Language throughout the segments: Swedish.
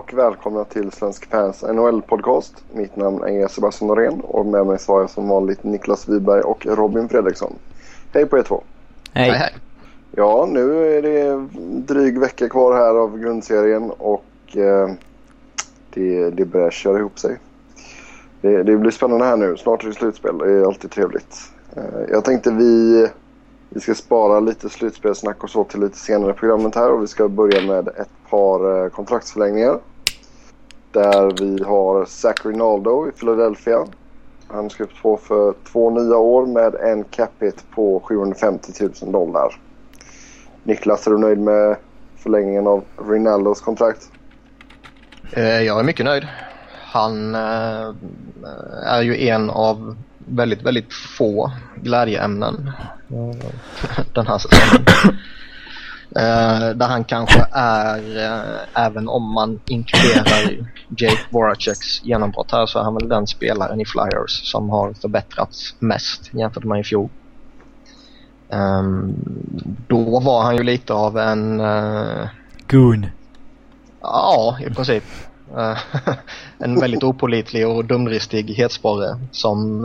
Och välkomna till Svensk Fans NHL-podcast. Mitt namn är Sebastian Norén och med mig har jag som vanligt Niklas Wiberg och Robin Fredriksson. Hej på er två! Hej. hej. Ja, nu är det dryg vecka kvar här av grundserien och eh, det, det börjar köra ihop sig. Det, det, blir spännande här nu. Snart är det slutspel. Det är alltid trevligt. Eh, jag tänkte vi, vi ska spara lite slutspelssnack och så till lite senare i programmet här och vi ska börja med ett par eh, kontraktsförlängningar. Där vi har Zach Rinaldo i Philadelphia. Han skrivit på för två nya år med en capita på 750 000 dollar. Niklas, är du nöjd med förlängningen av Rinaldos kontrakt? Eh, jag är mycket nöjd. Han eh, är ju en av väldigt, väldigt få glädjeämnen den här säsongen. Uh, där han kanske är, uh, även om man inkluderar Jake Voraceks genombrott här, så är han väl den spelaren i Flyers som har förbättrats mest jämfört med i fjol. Um, då var han ju lite av en... Uh, Goon. Ja, i princip. en väldigt opolitlig och dumdristig hetsporre som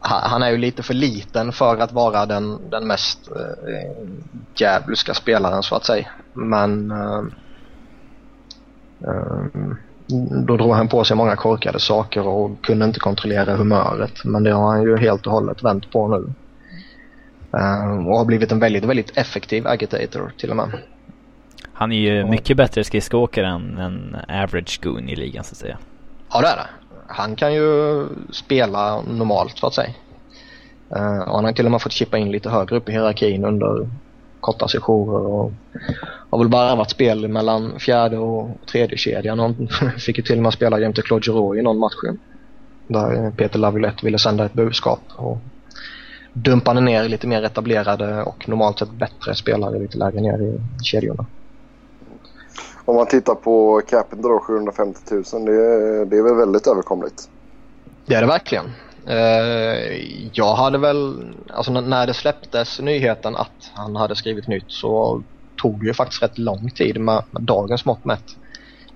han är ju lite för liten för att vara den, den mest äh, djävulska spelaren så att säga. Men äh, äh, då drog han på sig många korkade saker och kunde inte kontrollera humöret. Men det har han ju helt och hållet vänt på nu. och har blivit en väldigt, väldigt effektiv agitator till och med. Han är ju mycket bättre skridskoåkare än en average goon i ligan så att säga. Ja det är det han kan ju spela normalt så att säga. Uh, och han har till och med fått chippa in lite högre upp i hierarkin under korta sessioner och har väl bara varit spel mellan fjärde och tredje kedjan. Han fick ju till och med spela jämte Claude Giroux i någon match. Där Peter Laviolette ville sända ett budskap och dumpade ner lite mer etablerade och normalt sett bättre spelare lite lägre ner i kedjorna. Om man tittar på capen då, 750 000, det, det är väl väldigt överkomligt? Det är det verkligen. Eh, jag hade väl, alltså när det släpptes nyheten att han hade skrivit nytt så tog det ju faktiskt rätt lång tid med, med dagens mått mätt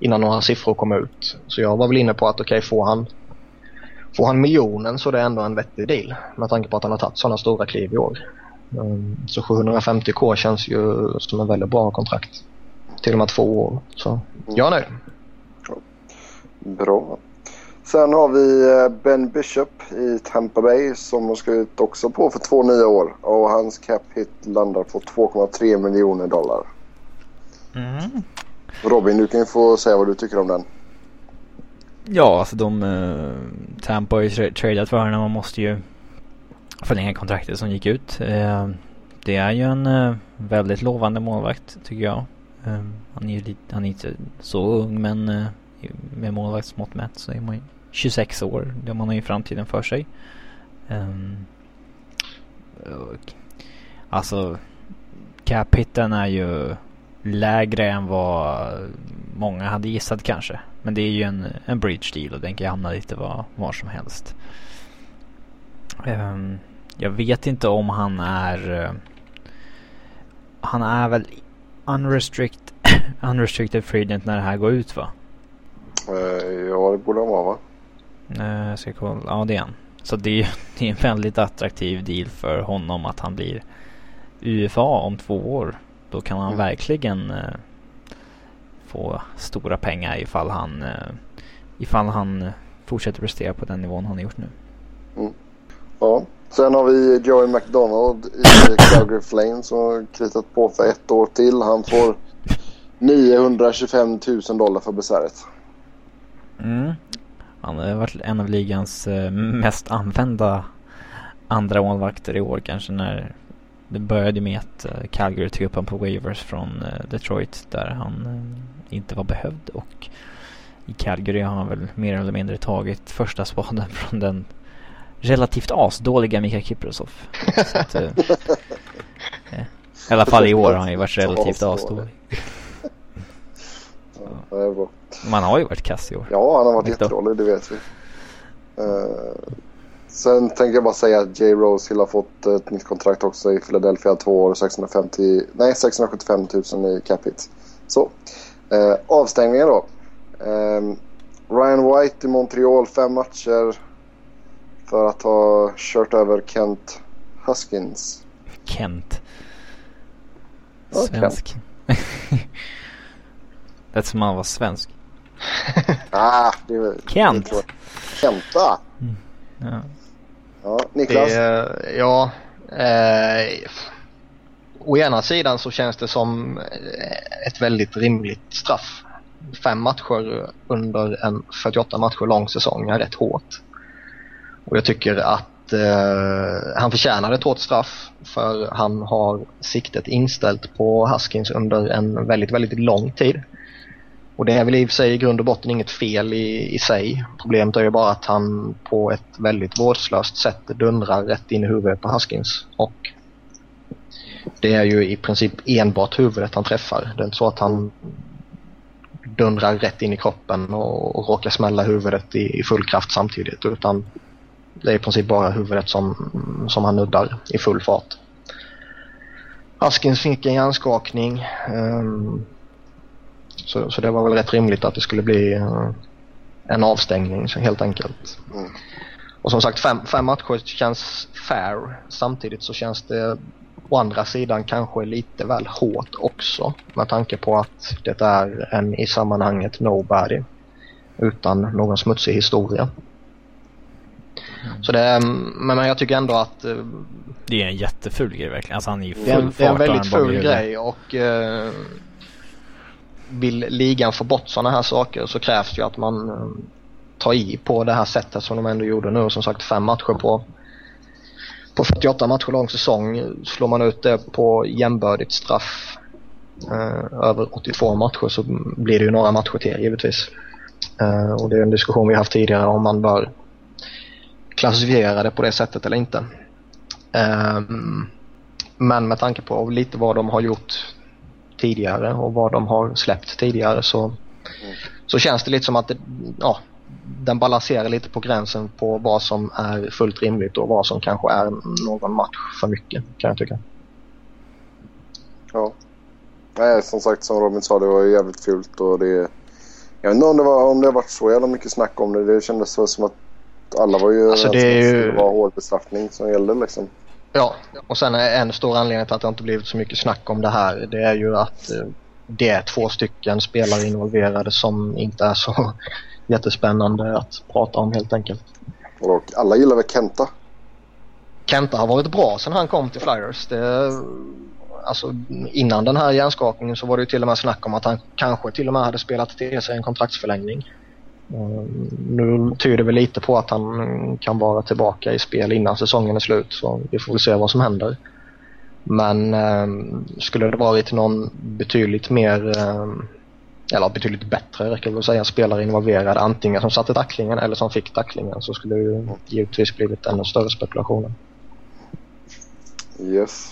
innan några siffror kom ut. Så jag var väl inne på att okej, okay, får han Får han miljonen så är det ändå en vettig deal med tanke på att han har tagit sådana stora kliv i år. Eh, så 750k känns ju som en väldigt bra kontrakt till och med två år. Så jag är nöjd. Bra. Sen har vi eh, Ben Bishop i Tampa Bay som har skrivit också på för två nya år. Och hans cap hit landar på 2,3 miljoner dollar. Mm. Robin, du kan ju få säga vad du tycker om den. Ja, alltså de... Uh, Tampa har ju tradat för honom. Man måste ju förlänga kontraktet som gick ut. Uh, det är ju en uh, väldigt lovande målvakt tycker jag. Ehm, han, är ju lite, han är inte så ung men eh, med målvaktsmått mätt så är man ju 26 år. Man har ju framtiden för sig. Ehm, och, alltså cap-hitten är ju lägre än vad många hade gissat kanske. Men det är ju en, en bridge deal och den kan hamna lite var, var som helst. Um, jag vet inte om han är... Uh, han är väl unrestrict, unrestricted freedom när det här går ut va? Uh, ja, det borde han vara va? Uh, jag ska kolla. Ja, det är han. Så det är, det är en väldigt attraktiv deal för honom att han blir UFA om två år. Då kan han mm. verkligen uh, få stora pengar ifall han, uh, ifall han fortsätter prestera på den nivån han har gjort nu. Mm. Ja, Sen har vi Joey McDonald i Calgary Flames som har kritat på för ett år till. Han får 925 000 dollar för besväret. Mm. Han har varit en av ligans eh, mest använda andra målvakter i år kanske när det började med att eh, Calgary tog upp honom på waivers från eh, Detroit där han inte var behövd och i Calgary har han väl mer eller mindre tagit första spaden från den relativt asdåliga Mika Kiprosov. att, uh, I alla fall i år har han ju varit relativt asdålig. ja, Man har ju varit kass i år. Ja, han har varit jättedålig, det vet vi. Uh, sen tänker jag bara säga att Jay Rose har fått ett nytt kontrakt också i Philadelphia. Två år och 650, nej, 675 000 i capita. Så, Eh, avstängningen då. Eh, Ryan White i Montreal fem matcher för att ha kört över Kent Huskins. Kent. Ja, Svensk. Lät som han var svensk. Ah, det är Kent. det. Kenta. Ja. Ja, Niklas. Det, ja, eh, å ena sidan så känns det som eh, ett väldigt rimligt straff. Fem matcher under en 48 matcher lång säsong är rätt hårt. Och jag tycker att eh, han förtjänar ett hårt straff för han har siktet inställt på Huskins under en väldigt, väldigt lång tid. Och det är väl i och för sig i grund och botten inget fel i, i sig. Problemet är ju bara att han på ett väldigt vårdslöst sätt dundrar rätt in i huvudet på Huskins. Och det är ju i princip enbart huvudet han träffar. Det är inte så att han dundrar rätt in i kroppen och, och råkar smälla huvudet i, i full kraft samtidigt. Utan det är i princip bara huvudet som, som han nuddar i full fart. Huskins fick en hjärnskakning. Um, så, så det var väl rätt rimligt att det skulle bli uh, en avstängning så helt enkelt. Mm. Och som sagt fem, fem matcher känns fair. Samtidigt så känns det å andra sidan kanske lite väl hårt också med tanke på att det är en i sammanhanget nobody utan någon smutsig historia. Så det, är- men jag tycker ändå att eh, Det är en jätteful grej verkligen. Alltså han är full det är, en, det är en väldigt ful grej och eh, vill ligan få bort sådana här saker så krävs ju att man eh, tar i på det här sättet som de ändå gjorde nu. Som sagt fem matcher på, på 48 matcher lång säsong. Slår man ut det på jämbördigt straff eh, över 82 matcher så blir det ju några matcher till givetvis. Eh, och det är en diskussion vi haft tidigare om man bör klassificerade på det sättet eller inte. Um, men med tanke på lite vad de har gjort tidigare och vad de har släppt tidigare så, så känns det lite som att det, ja, den balanserar lite på gränsen på vad som är fullt rimligt och vad som kanske är någon match för mycket kan jag tycka. Ja. Nej, som sagt som Robin sa det var jävligt fult och det... Jag vet inte om det, var, om det har varit så jävla mycket snack om det. Det kändes så som att alla var ju Alltså, det ju- det var hård bestraffning som gällde liksom. Ja, och sen är en stor anledning till att det inte blivit så mycket snack om det här det är ju att eh, det är två stycken spelare involverade som inte är så jättespännande att prata om helt enkelt. Och alla gillar väl Kenta? Kenta har varit bra sen han kom till Flyers. Det, alltså, innan den här hjärnskakningen så var det ju till och med snack om att han kanske till och med hade spelat till sig en kontraktsförlängning. Nu tyder vi lite på att han kan vara tillbaka i spel innan säsongen är slut så vi får väl se vad som händer. Men eh, skulle det varit någon betydligt mer, eh, eller betydligt bättre räcker det väl att säga, spelare involverad antingen som satte tacklingen eller som fick tacklingen så skulle det ju givetvis blivit ännu större spekulationer. Yes.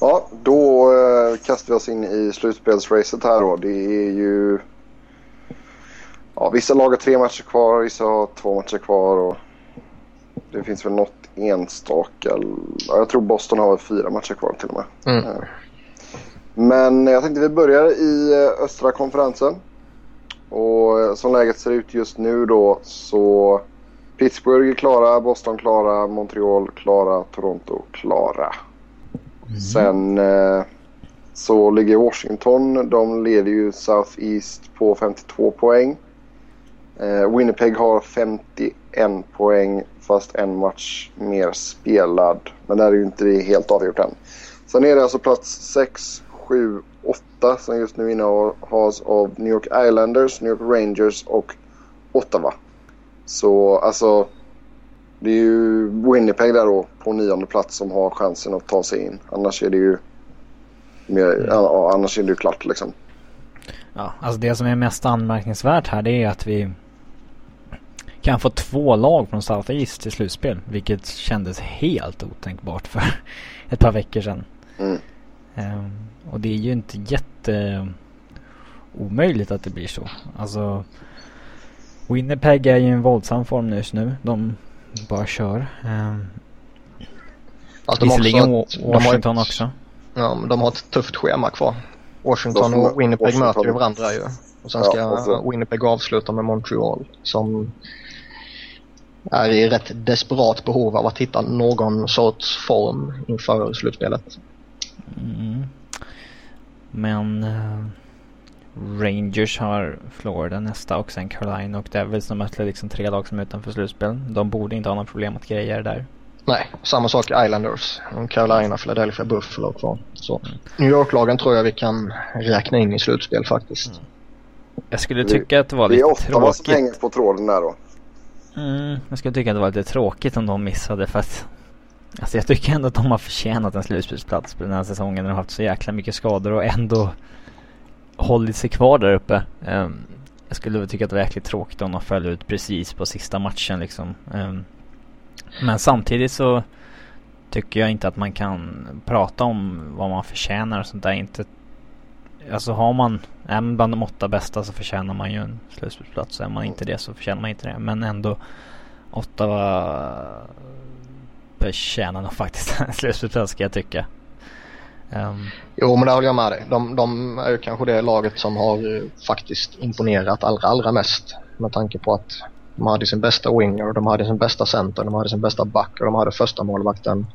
Ja, då eh, kastar vi oss in i slutspelsracet här då. Det är ju... Ja, vissa lag har tre matcher kvar, vissa har två matcher kvar och det finns väl något enstaka. Ja, jag tror Boston har fyra matcher kvar till och med. Mm. Men jag tänkte vi börjar i eh, östra konferensen. Och eh, som läget ser ut just nu då så Pittsburgh är klara, Boston klara, Montreal klara, Toronto klara. Sen eh, så ligger Washington, de leder ju South East på 52 poäng. Eh, Winnipeg har 51 poäng fast en match mer spelad. Men där är ju inte det helt avgjort än. Sen är det alltså plats 6, 7, 8 som just nu innehas av New York Islanders, New York Rangers och Ottawa. Så alltså det är ju Winnipeg där då på nionde plats som har chansen att ta sig in. Annars är det ju mer, ja, annars är det ju klart liksom. Ja, alltså det som är mest anmärkningsvärt här det är att vi kan få två lag från South East till slutspel. Vilket kändes helt otänkbart för ett par veckor sedan. Mm. Ehm, och det är ju inte jätte omöjligt att det blir så. Alltså Winnipeg är ju i en våldsam form just nu. De bara kör. Um, Alltså, visserligen också Washington de har ett, också. Ja, men de har ett tufft schema kvar. Washington och Winnipeg Washington. möter ju varandra ju. Och sen ska Ja, och så- Winnipeg avsluta med Montreal som är i rätt desperat behov av att hitta någon sorts form inför slutspelet. Mm. Men eh, Rangers har Florida nästa och sen Carolina och Devils. De möter liksom tre lag som är utanför slutspel. De borde inte ha några problem att greja det där. Nej, samma sak Islanders. Carolina, Philadelphia, Buffalo kvar. Så New York-lagen tror jag vi kan räkna in i slutspel faktiskt. Jag skulle Det- tycka att det var Det är lite Ottawa som tråkigt. hänger på tråden där då. Mm, jag skulle tycka att det var lite tråkigt om de missade för att Alltså jag tycker ändå att de har förtjänat en slutspelsplats på den här säsongen när de har haft så jäkla mycket skador och ändå hållit sig kvar där uppe. Um, jag skulle väl tycka att det var jäkligt tråkigt om de föll ut precis på sista matchen liksom. Um, men samtidigt så tycker jag inte att man kan prata om vad man förtjänar och sånt där. Inte, alltså har man, är man bland de åtta bästa så förtjänar man ju en slutspelsplats. Är man inte det så förtjänar man inte det. Men ändå Ottawa förtjänar nog faktiskt en slutspelsplats ska jag tycka. Um. Jo, men där håller jag med dig. De, de är ju kanske det laget som har eh, faktiskt imponerat allra, allra mest. Med tanke på att de hade sin bästa winger, de hade sin bästa center, de hade sin bästa back och de hade första målvakten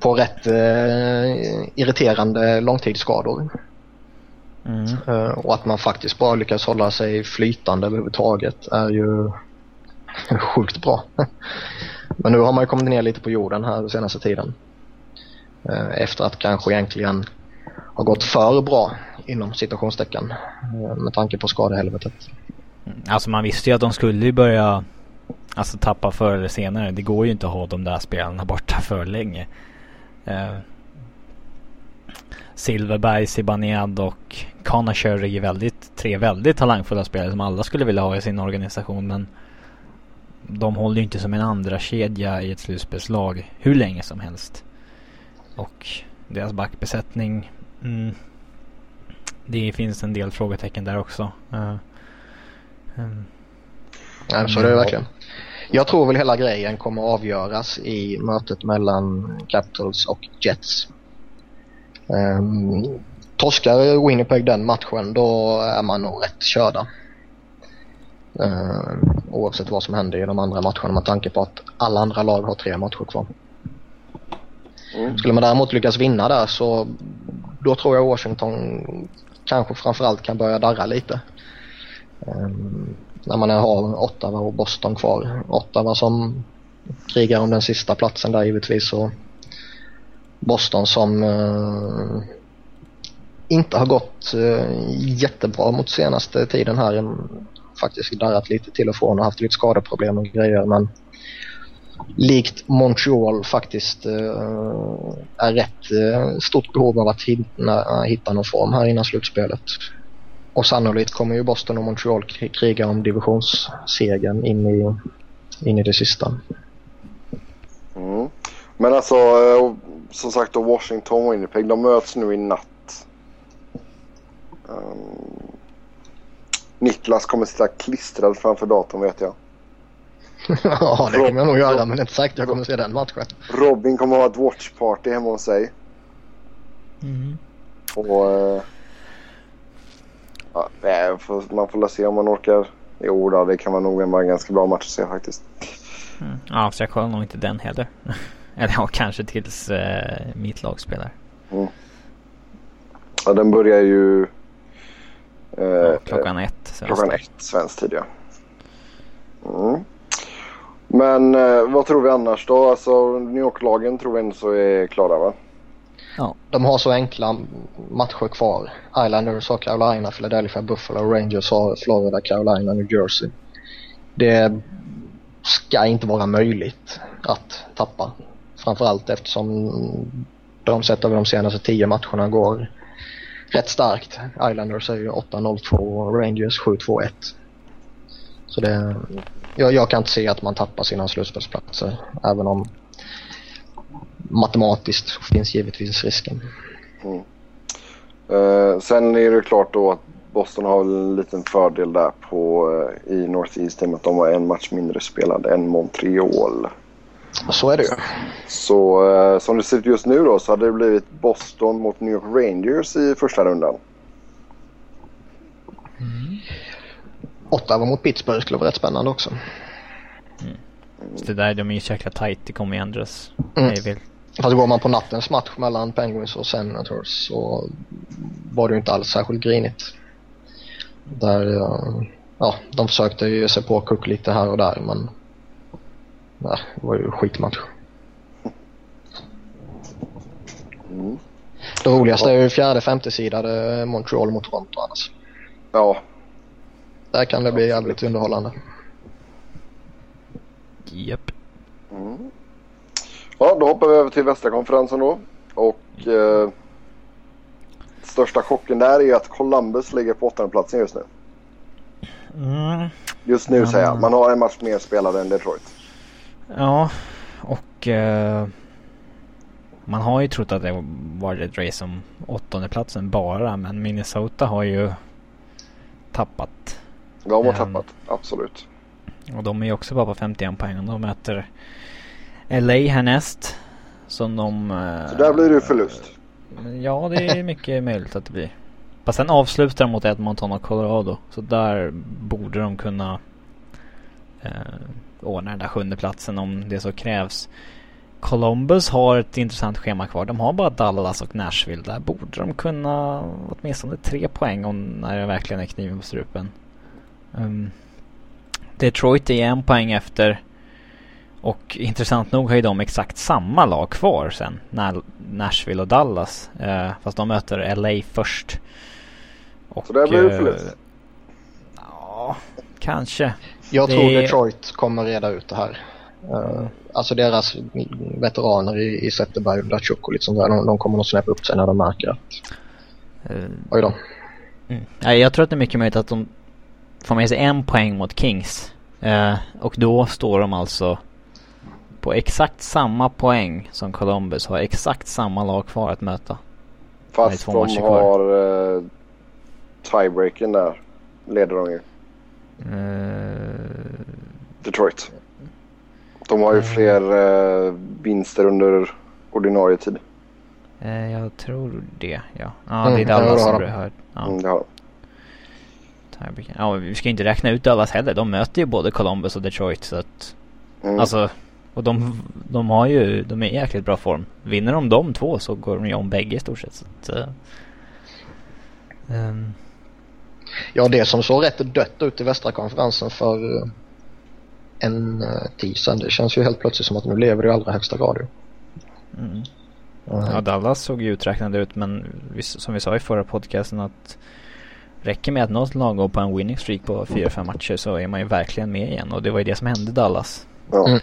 på rätt eh, irriterande långtidsskador mm. Eh, och att man faktiskt bara lyckas hålla sig flytande överhuvudtaget är ju sjukt bra. Men nu har man ju kommit ner lite på jorden här den senaste tiden. Eh, efter att kanske egentligen har gått för bra inom citationstecken eh, med tanke på skadehelvetet. Alltså man visste ju att de skulle börja Alltså tappa förr eller senare. Det går ju inte att ha de där spelarna borta för länge. Silverberg, Zibanejad och Kanasher är ju väldigt, tre väldigt talangfulla spelare som alla skulle vilja ha i sin organisation men de håller ju inte som en andra kedja i ett slutspelslag hur länge som helst. Och deras backbesättning mm, Det finns en del frågetecken där också. Eh, ehm. Uh, um, Nej, så det är det verkligen. Jag tror väl hela grejen kommer avgöras i mötet mellan Capitals och Jets. Um, torskar Winnipeg den matchen då är man nog rätt körda. Uh, oavsett vad som händer i de andra matcherna med tanke på att alla andra lag har tre matcher kvar. Mm. Skulle man däremot lyckas vinna där så då tror jag Washington kanske framförallt kan börja darra lite. Ehm, när man har Ottawa och Boston kvar. Ottawa som krigar om den sista platsen där givetvis och Boston som eh, inte har gått eh, jättebra mot senaste tiden här. En, faktiskt darrat lite till och från och haft lite skadeproblem och grejer men likt Montreal faktiskt eh, är rätt eh, stort behov av att hinna, hitta någon form här innan slutspelet. Och sannolikt kommer ju Boston och Montreal kriga om divisionssegern in i, in i det sista. Mm. Men alltså, eh, som sagt då Washington och Winnipeg, de möts nu i natt. Um, Niklas kommer sitta klistrad framför datorn vet jag. ja, det kommer jag nog göra men inte säkert att jag kommer se den matchen. Robin kommer ha ett watchparty hemma hos sig. mm. Och... eh, ja, man får väl se om man orkar. Jo då, det kan vara nog vara en ganska bra match att se faktiskt. Mm. Ja, så jag kollar nog inte den heller. Eller ja, kanske tills eh, mitt lag spelar. Ja, den börjar ju... eh, Ja, klockan ett. svensk Klockan ett svensk tid ja. Mm. Men eh, vad tror vi annars då? Alltså New York-lagen tror vi ändå så är klara va? De har så enkla matcher kvar. Islanders har Carolina, Philadelphia, Buffalo, Rangers har Florida, Carolina, New Jersey. Det ska inte vara möjligt att tappa. Framförallt eftersom de sett över de senaste tio matcherna går rätt starkt. Islanders är ju 8-0-2 och Rangers 7-2-1. Så det, jag, jag kan inte se att man tappar sina slutspelsplatser även om matematiskt finns givetvis risken. Mm. Eh, sen är det klart då att Boston har en liten fördel där på, eh, i Northeast i och med att de har en match mindre spelad än Montreal. Så är det ju. Så eh, som det ser ut just nu då så hade det blivit Boston mot New York Rangers i första rundan. Ottawa mot Pittsburgh skulle vara rätt spännande också. Så det där, de är ju så jäkla tight. Det kommer ju ändras. Mm. Fast går man på nattens match mellan Penguins och Senators så var det ju inte alls särskilt grinigt. Där, eh, ja, de försökte ju se på Cook lite här och där men nej, det var ju skitmatch. Mm. Det roligaste är ju fjärde, femte sidade Montreal mot Toronto annars. Ja, Där kan det bli jävligt underhållande. Japp. Mm. Ja, då hoppar vi över till västra konferensen då. Och eh, största chocken där är ju att Columbus ligger på åttonde platsen just nu. Mm. Just nu Mm. säger jag. Man har en match mer spelad än Detroit. Ja, och eh, man har ju trott att det var ett race om åttonde platsen bara. Men Minnesota har ju tappat. De har Ehm. tappat, absolut. Och de är ju också bara på 51 poäng. De möter LA härnäst. Som de... eh, Så där blir det ju förlust. Ja, det är mycket möjligt att det blir. Fast sen avslutar de mot Edmonton och Colorado. Så där borde de kunna eh, ordna den där sjunde platsen om det så krävs. Columbus har ett intressant schema kvar. De har bara Dallas och Nashville. Där borde de kunna åtminstone tre poäng om när det verkligen är kniven på strupen. Um, Detroit är en poäng efter. Och intressant nog har ju de exakt samma lag kvar sen. Nashville och Dallas. Eh, fast de möter LA först. Och, Så där blir det eh, förlust. Ja, kanske. Jag Det- tror Detroit kommer reda ut det här. Eh, alltså deras veteraner i, i Zetterberg och Datsjuk och lite sånt där, de, de kommer nog snäppa upp sig när de märker att Eh, oj då. Mm. Ja, jag tror att det är mycket möjligt att de får med sig en poäng mot Kings. Eh, och då står de alltså på exakt samma poäng som Columbus. Har exakt samma lag kvar att möta. Fast de har eh, tiebreaken där. Leder de ju. Eh, Detroit. De har ju Mm. fler eh, vinster under ordinarie tid. eh, jag tror det, ja. Ja, Mm, det är ja, Dallas som du hört. Ja, Mm, det har de. ja, vi ska inte räkna ut Dallas heller. De möter ju både Columbus och Detroit. Så att, Mm. alltså, och de, de har ju, de är i jäkligt bra form. Vinner de de två så går de ju om bägge i stort sett. Så att, eh, ehm, Ja, det som såg rätt dött ut i västra konferensen för eh, en uh, tid sedan. Det känns ju helt plötsligt som att nu lever det i allra högsta grad mm. Eh, Ja, Dallas såg ju uträknade ut men vi, som vi sa i förra podcasten att räcker med att något lag går på en winning streak på fyra fem matcher så är man ju verkligen med igen och det var ju det som hände Dallas. Mm.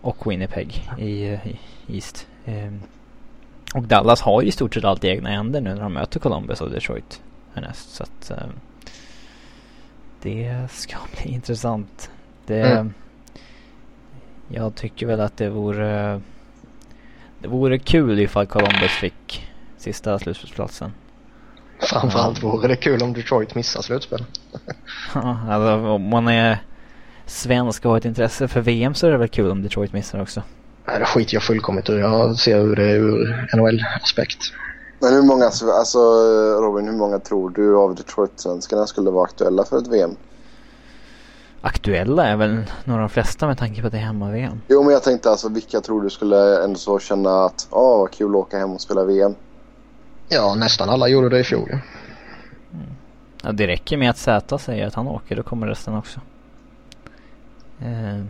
Och Winnipeg i, eh, i East. Ehm, och Dallas har ju i stort sett allt i egna händer nu när de möter Columbus och Detroit härnäst. Så att ehm, det ska bli intressant. Det, Mm. Jag tycker väl att det vore det vore kul ifall Columbus fick sista slutspelsplatsen. Framförallt vore det kul om Detroit missar slutspel. Ja, alltså om man är svensk och har ett intresse för VM så är det väl kul om Detroit missar också. Nej, det skiter jag fullkomligt ur. Jag ser hur det är ur NHL-aspekt. Men hur många, alltså Robin, hur många tror du av Detroit-svenskarna skulle vara aktuella för ett VM? Aktuella är väl några av de flesta med tanke på att det är hemma-VM. Jo, men jag tänkte alltså vilka tror du skulle ändå så känna att ja, vad kul att åka hem och spela VM? Ja, nästan alla gjorde det i fjol ju. Ja, det räcker med att Zäta säger att han åker, då kommer resten också. Eh,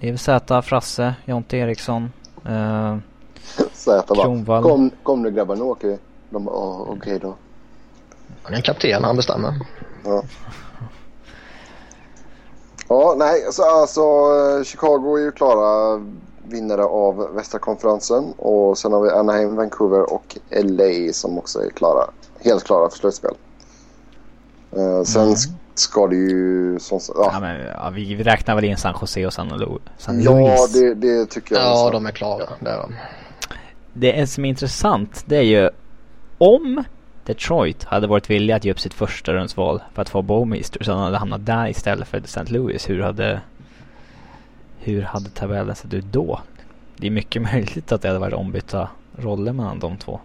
det är väl Zäta, Frasse, Jonte Eriksson. Eh, Zäta bara, kom, kom nu grabbar, nu åker vi. De bara, "Ja, okej då. Han är en kapten, han bestämmer. Ja. Ja, nej, alltså, alltså Chicago är ju klara vinnare av västra konferensen och sen har vi Anaheim, Vancouver och LA som också är klara, helt klara för slutspel. Eh, sen Mm. sk- ska det ju... Som, ja. ja, men, ja, vi räknar väl in San Jose och San, Lu- San ja Luis. det, det tycker jag. Ja, också. de är klara. Det är de. Det som är intressant det är ju om Detroit hade varit villiga att ge upp sitt första rundsval för att få Bowmeister så han hade hamnat där istället för St. Louis. Hur hade, hur hade tabellen sett ut då? det är mycket möjligt att det hade varit ombytta roller mellan de två.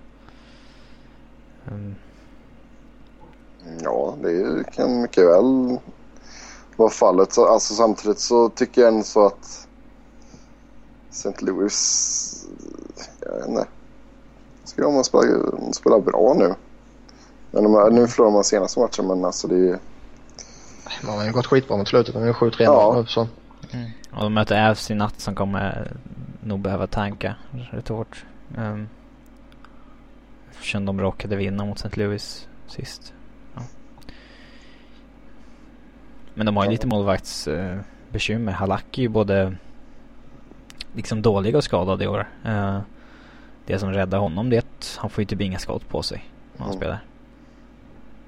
Mm. Ja, det kan mycket väl vara fallet. Alltså samtidigt så tycker jag ändå så att St. Louis, jag vet inte. Ska de spela, spela bra nu? Men de, nu förlorar man senaste matchen men alltså det är Man har ju gått skitbra mot slutet. De är 7-3 ja. nu så. Mm. Och de möter Avs i natt som kommer nog behöva tanka rätt hårt. Um, eftersom de råkade vinna mot St. Louis sist. Ja. Men de har ju lite målvaktsbekymmer. Uh, Halak är ju både liksom dålig och skadad i år. Uh, det som räddar honom det är att han får ju typ inga skott på sig när han mm. spelar.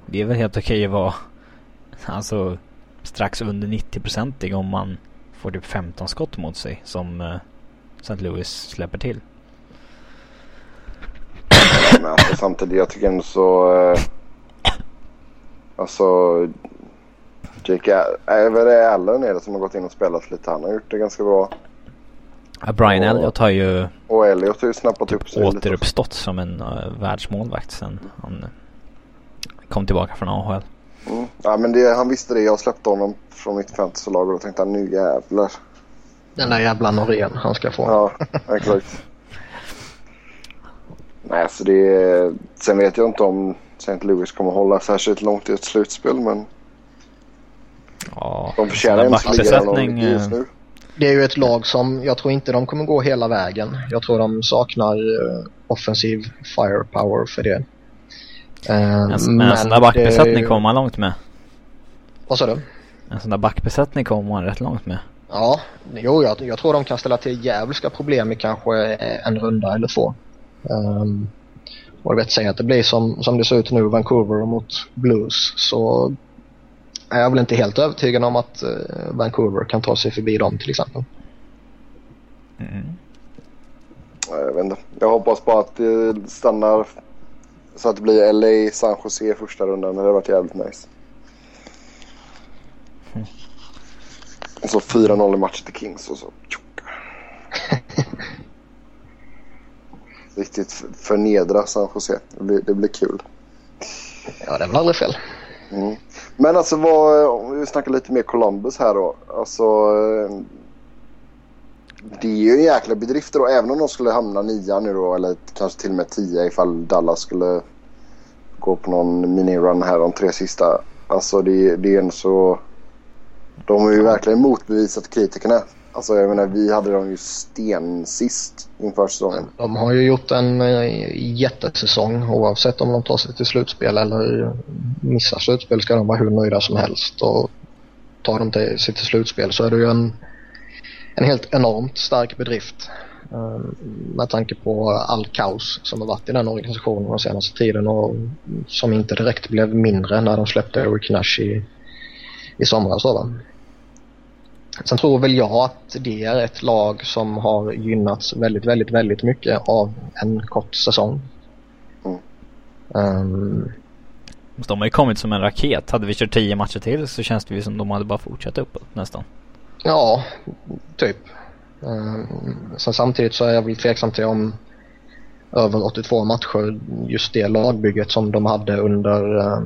Det är väl helt okej att vara alltså strax under 90-procentig om man får typ 15 skott mot sig som uh, St. Louis släpper till. Men alltså, samtidigt, jag tycker ändå så... Uh, alltså... Jake Allen är det som har gått in och spelat lite. Han har gjort det ganska bra. Ja, Brian och, Elliot har ju... Och Elliot har ju snappat typ upp sig återuppstått lite. som en uh, världsmålvakt sen han kom tillbaka från AHL. Mm. Ja men det, han visste det. Jag släppte honom från mitt fantasylag och då tänkte han nu jävlar. Den där jävla Norén han ska få. Ja, exakt. Nej, så det Sen vet jag inte om St. Louis kommer hålla särskilt långt i ett slutspel men... Ja, de förtjänar inte backbesättning just nu. Det är ju ett lag som jag tror inte de kommer gå hela vägen. Jag tror de saknar uh, offensiv firepower för det. Uh, en, men en sån där backbesättning ju... kommer man långt med. Vad sa du? En sån där backbesättning kommer man rätt långt med. Ja, jo jag, jag tror de kan ställa till jävliga problem i kanske en runda eller två. Um, och jag vet säga att det blir som, som det ser ut nu, Vancouver mot Blues, så är jag väl inte helt övertygad om att uh, Vancouver kan ta sig förbi dem till exempel. Mm. Jag vet inte. Jag hoppas bara att det stannar så att det blir LA, San Jose första rundan. Det hade varit jävligt nice. Mm. Och så 4-0 i matchen till Kings och så Riktigt förnedra San Jose. Det blir, det blir kul. Ja, det är väl aldrig fel. Mm. Men alltså vad, om vi snackar lite mer Columbus här då. Alltså eh, det är ju en jäkla bedrift och Även om de skulle hamna nia nu då eller kanske till och med tio ifall Dallas skulle gå på någon mini-run här de tre sista. Alltså det, det är en så... De har ju verkligen motbevisat kritikerna. Alltså jag menar vi hade dem ju sten sist inför säsongen. De har ju gjort en eh, jättesäsong oavsett om de tar sig till slutspel eller missar slutspel ska de vara hur nöjda som helst. Och tar de till, sig till slutspel så är det ju en, en helt enormt stark bedrift. Eh, med tanke på all kaos som har varit i den organisationen den senaste tiden och som inte direkt blev mindre när de släppte Eric Nash i, i somras. Då, Sen tror väl jag att det är ett lag som har gynnats väldigt, väldigt, väldigt mycket av en kort säsong. Mm. Um, de har ju kommit som en raket. Hade vi kört tio matcher till så känns det ju som de hade bara fortsatt uppåt nästan. Ja, typ. Um, sen samtidigt så är jag väl tveksam till om över 82 matcher just det lagbygget som de hade under uh,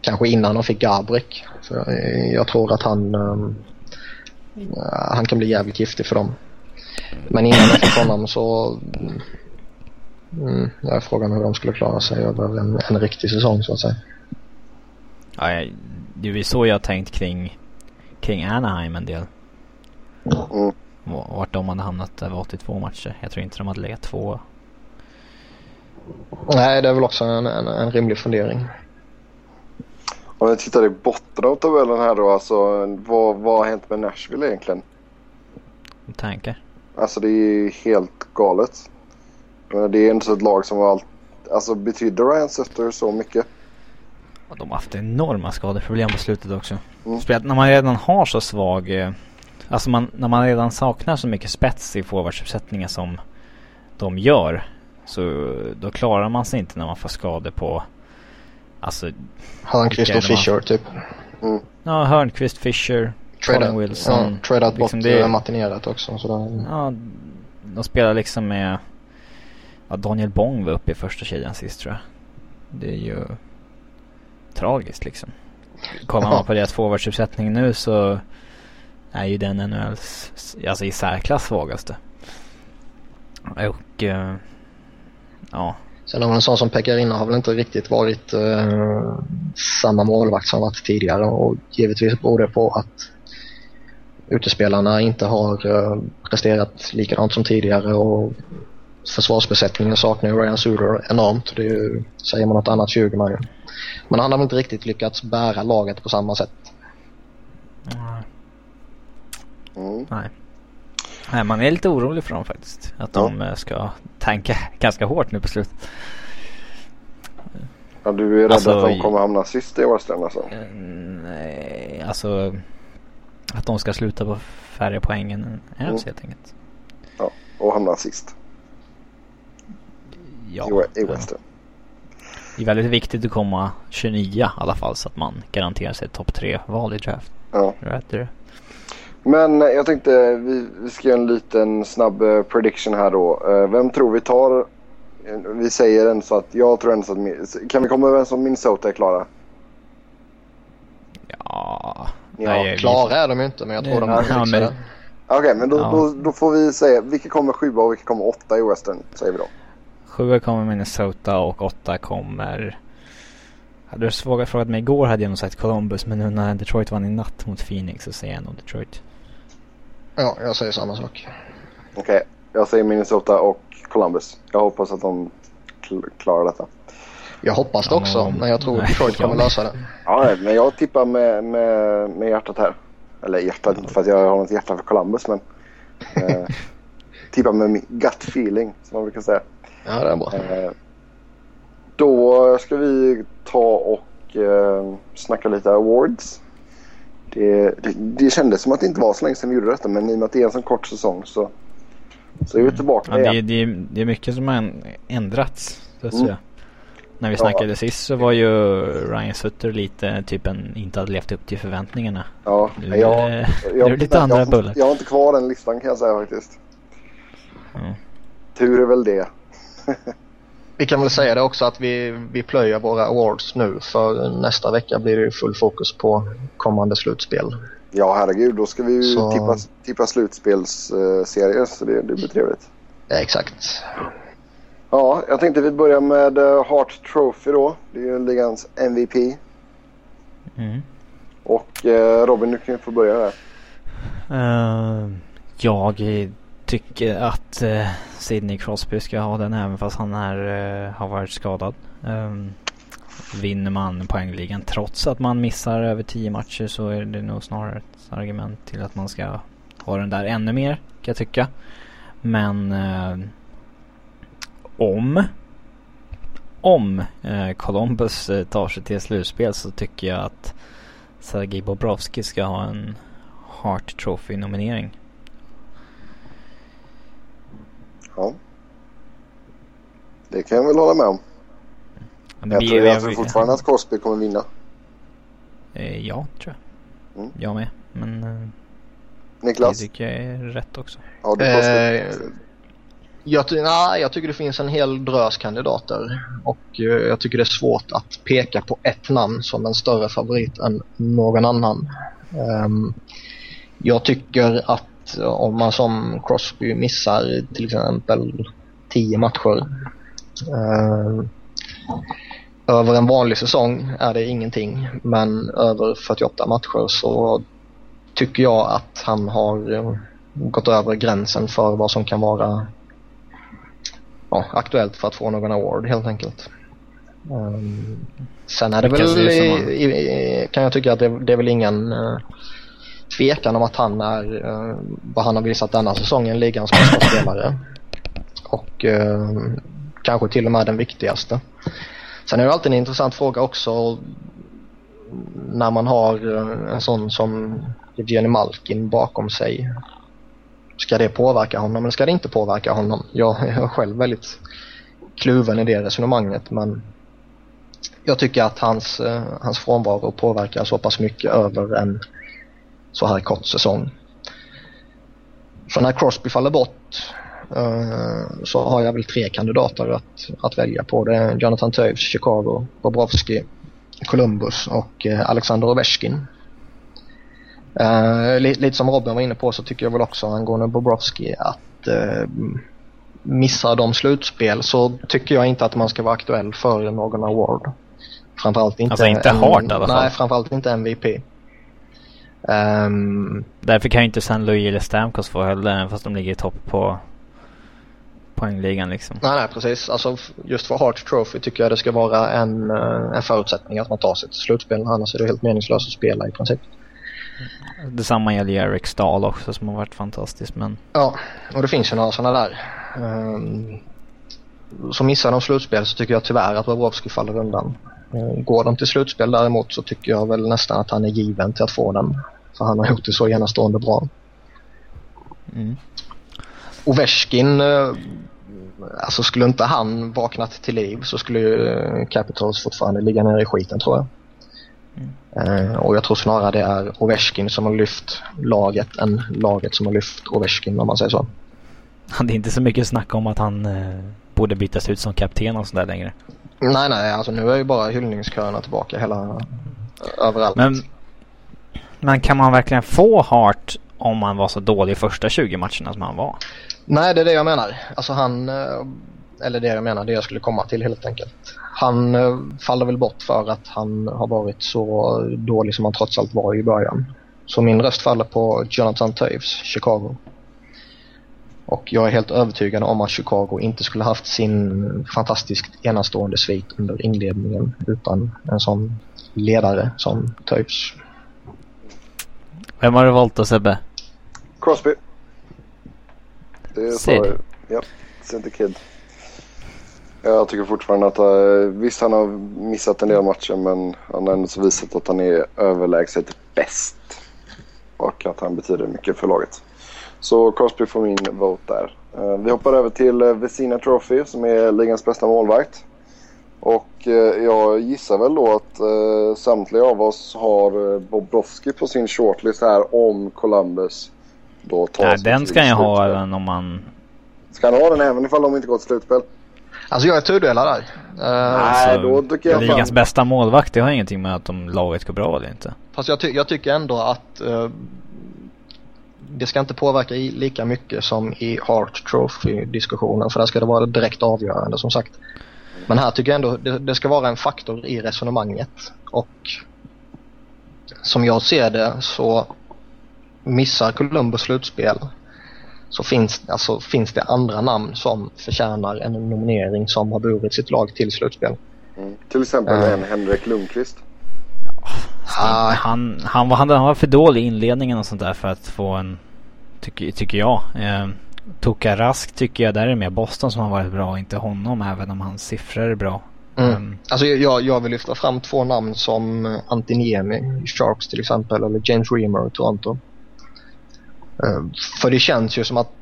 kanske innan de fick Gabrik. För jag tror att han um, han kan bli jävligt giftig för dem. Men innan jag fick honom så... Mm, jag är frågan hur de skulle klara sig över en, en riktig säsong så att säga. Ja, det är så jag har tänkt kring, kring Anaheim en del. Mm. Vart de hade hamnat över 82 matcher. Jag tror inte de hade legat två. Nej, det är väl också en, en, en rimlig fundering. Om vi tittar i botten av tabellen här då, alltså vad, vad har hänt med Nashville egentligen? Tankar? Alltså det är helt galet. Det är inte så ett lag som var allt... Alltså betydde Ryan Sutter så mycket? De har haft enorma skadeproblem på slutet också. Mm. Speciellt när man redan har så svag... Eh, alltså man, när man redan saknar så mycket spets i forwardsuppsättningen som de gör. Så då klarar man sig inte när man får skador på Alltså... Hörnqvist och Fischer typ. Mm. Ja, Hörnqvist, Fischer, Colin Wilson. Ja, tradat liksom bort det... Martinerat också. Sådär. Ja, de spelar liksom med... Ja, Daniel Bong var uppe i första kedjan sist tror jag. Det är ju tragiskt liksom. Kollar man på deras forwardsuppsättning nu så är ju den NHLs, alltså i särklass svagaste. Och uh, ja. Sen har man en sån som Pekarina har väl inte riktigt varit uh, samma målvakt som varit tidigare och givetvis beror det på att utespelarna inte har uh, presterat likadant som tidigare och försvarsbesättningen saknar ju Ryan Suter enormt. Det är ju, säger man något annat så ljuger man ju. Men han har väl inte riktigt lyckats bära laget på samma sätt. Mm. Nej. Nej, man är lite orolig för dem faktiskt. Att ja. de eh, ska tanka ganska hårt nu på slutet. Ja, du är rädd alltså, att de kommer hamna sist i Western alltså? Eh, nej, alltså att de ska sluta på färre poäng än mm. helt enkelt. Ja, och hamna sist. Ja. I, i Western. Det är väldigt viktigt att komma 29 i alla fall så att man garanterar sig topp 3-val i draft. Ja. Rätt Men eh, jag tänkte vi, vi ska göra en liten snabb eh, prediction här då. Eh, vem tror vi tar? Vi säger en så att jag tror en så att... Kan vi komma överens om Minnesota är klara? Ja... ja nej, klara är de ju inte men jag tror de ja, fixar men... det. Okej okay, men då, ja. då, då, får vi säga vilka kommer sjua och vilka kommer åtta i Western säger vi då. Sjua kommer Minnesota och åtta kommer... Hade du frågat mig igår hade jag nog sagt Columbus men nu när Detroit vann i natt mot Phoenix så säger jag nog Detroit. Ja, jag säger samma sak. Okej, okay. jag säger Minnesota och Columbus. Jag hoppas att de klarar detta. Jag hoppas det också, ja, men jag tror nej, Detroit kommer lösa det. Ja, men jag tippar med, med, med hjärtat här. Eller hjärtat, inte för att jag har något hjärta för Columbus, men eh, tippar med min gut feeling, som man brukar säga. Ja, det är bra. Eh, då ska vi ta och eh, snacka lite awards. Det, det, det kändes som att det inte var så länge sedan vi gjorde detta men i och med att det är en så kort säsong så, så är vi tillbaka ja, det, det, det, är mycket som har ändrats. Så att mm. säga. När vi snackade ja. sist så var ju Ryan Sutter lite typ en, inte hade levt upp till förväntningarna. Ja, nu, jag, jag, nu är det lite andra jag, bullar. Jag har inte kvar den listan kan jag säga faktiskt. Mm. Tur är väl det. vi kan väl säga det också att vi, vi plöjer våra awards nu för nästa vecka blir det full fokus på kommande slutspel. Ja herregud, då ska vi ju så... tippa, tippa slutspelsserier så det, det blir trevligt. Ja, exakt. Ja, jag tänkte vi börjar med Hart eh, Trophy då. Det är ju ligans MVP. Mm. Och eh, Robin, du kan ju få börja där. Uh, jag tycker att uh, Sidney Crosby ska ha den även fast han är, uh, har varit skadad. Um, vinner man poängligan trots att man missar över tio matcher så är det nog snarare ett argument till att man ska ha den där ännu mer kan jag tycka. Men uh, om om eh, Columbus tar sig till slutspel så tycker jag att Sergej Bobrovski ska ha en Hart Trophy-nominering nominering. Ja. Det kan jag väl hålla med om. Ja, jag, tror, jag tror fortfarande att Crosby kommer vinna. Eh, ja, tror jag. Mm. Jag med. Men eh, Niklas? det tycker jag är rätt också. Ja, du eh, jag, nej, jag tycker det finns en hel drös kandidater och eh, jag tycker det är svårt att peka på ett namn som en större favorit än någon annan. Um, jag tycker att om man som Crosby missar till exempel 10 matcher uh, över en vanlig säsong är det ingenting men över 48 matcher så tycker jag att han har uh, gått över gränsen för vad som kan vara ja, aktuellt för att få någon award helt enkelt. Um, sen är det väl, i, i, kan jag tycka att det, det är väl ingen uh, tvekan om att han är uh, vad han har visat denna säsongen, ligans bästa spelare. Och uh, kanske till och med den viktigaste. Sen är det alltid en intressant fråga också när man har eh, en sån som Jenny Malkin bakom sig. Ska det påverka honom eller ska det inte påverka honom? Jag är själv väldigt kluven i det resonemanget men jag tycker att hans, hans frånvaro påverkar så pass mycket över en så här kort säsong. För när Crosby faller bort uh, så har jag väl tre kandidater att, att välja på. Det är Jonathan Toews, Chicago, Bobrovski, Columbus och uh, Alexander Ovechkin. Uh, lite, lite som Robin var inne på så tycker jag väl också angående Bobrovski att uh, missar de slutspel så tycker jag inte att man ska vara aktuell för någon award. Framförallt inte... Alltså inte hard i alla fall. Nej, framförallt inte MVP. Um, Därför kan ju inte San Louis eller Stamkos få heller, fast de ligger i topp på poängligan liksom. Nej, nej precis. Alltså just för Hart Trophy tycker jag det ska vara en, eh, en förutsättning att man tar sig till slutspel. Annars är det helt meningslöst att spela i princip. Detsamma gäller ju Eric Stahl också som har varit fantastisk men... Ja, och det finns ju några sådana där. Um, så missar de slutspel så tycker jag tyvärr att Bobrovski faller undan. Uh, går de till slutspel däremot så tycker jag väl nästan att han är given till att få den. För han har gjort det så enastående bra. Mm. Ovechkin, uh, alltså skulle inte han vaknat till liv så skulle ju uh, Capitals fortfarande ligga nere i skiten tror jag. Mm. och jag tror snarare det är Ovechkin som har lyft laget än laget som har lyft Ovechkin om man säger så. Det är inte så mycket snack om att han eh, borde bytas ut som kapten och sådär längre. Nej, nej, alltså nu är ju bara hyllningsköerna tillbaka hela överallt. Men, men kan man verkligen få Hart om man var så dålig första 20 matcherna som han var? Nej, det är det jag menar. Alltså han, eh, eller det jag menar, det jag skulle komma till helt enkelt. Han eh, faller väl bort för att han har varit så dålig som han trots allt var i början. Så min röst faller på Jonathan Toews, Chicago. Och jag är helt övertygad om att Chicago inte skulle haft sin fantastiskt enastående svit under inledningen utan en sån ledare som Toews. Vem har du valt då Sebbe? Crosby. Det är så. Ja, Center Kid. Jag tycker fortfarande att uh, visst han har missat en del matcher men han har ändå visat att han är överlägset bäst. Och att han betyder mycket för laget. Så Crosby får min vote där. Uh, vi hoppar över till uh, Vesina Trophy som är ligans bästa målvakt. Och uh, jag gissar väl då att uh, samtliga av oss har uh, Bobrovski på sin shortlist här om Columbus då tar Nej, den ska jag ha även om man... Ska han ha den även ifall de inte går till slutspel? Alltså jag är tudelad där. Uh, Nej, alltså, då tycker jag Ligans bästa målvakt, det har ingenting med att om laget går bra eller inte. Fast jag, ty jag tycker ändå att uh, det ska inte påverka lika mycket som i Hart Trophy-diskussionen för där ska det vara direkt avgörande som sagt. Men här tycker jag ändå det, det ska vara en faktor i resonemanget och som jag ser det så missar Columbus slutspel så finns, alltså, finns det andra namn som förtjänar en nominering som har burit sitt lag till slutspel. Mm. Till exempel uh. en Henrik Lundqvist. Han, han, var, han, var för dålig i inledningen och sånt där för att få en, tycker, tycker jag. Eh, Toka Rask tycker jag där är mer Boston som har varit bra, inte honom även om hans siffror är bra. Mm. Um, alltså jag, jag vill lyfta fram två namn som Antiniemi i Sharks till exempel eller James Reamer i Toronto. Uh, för det känns ju som att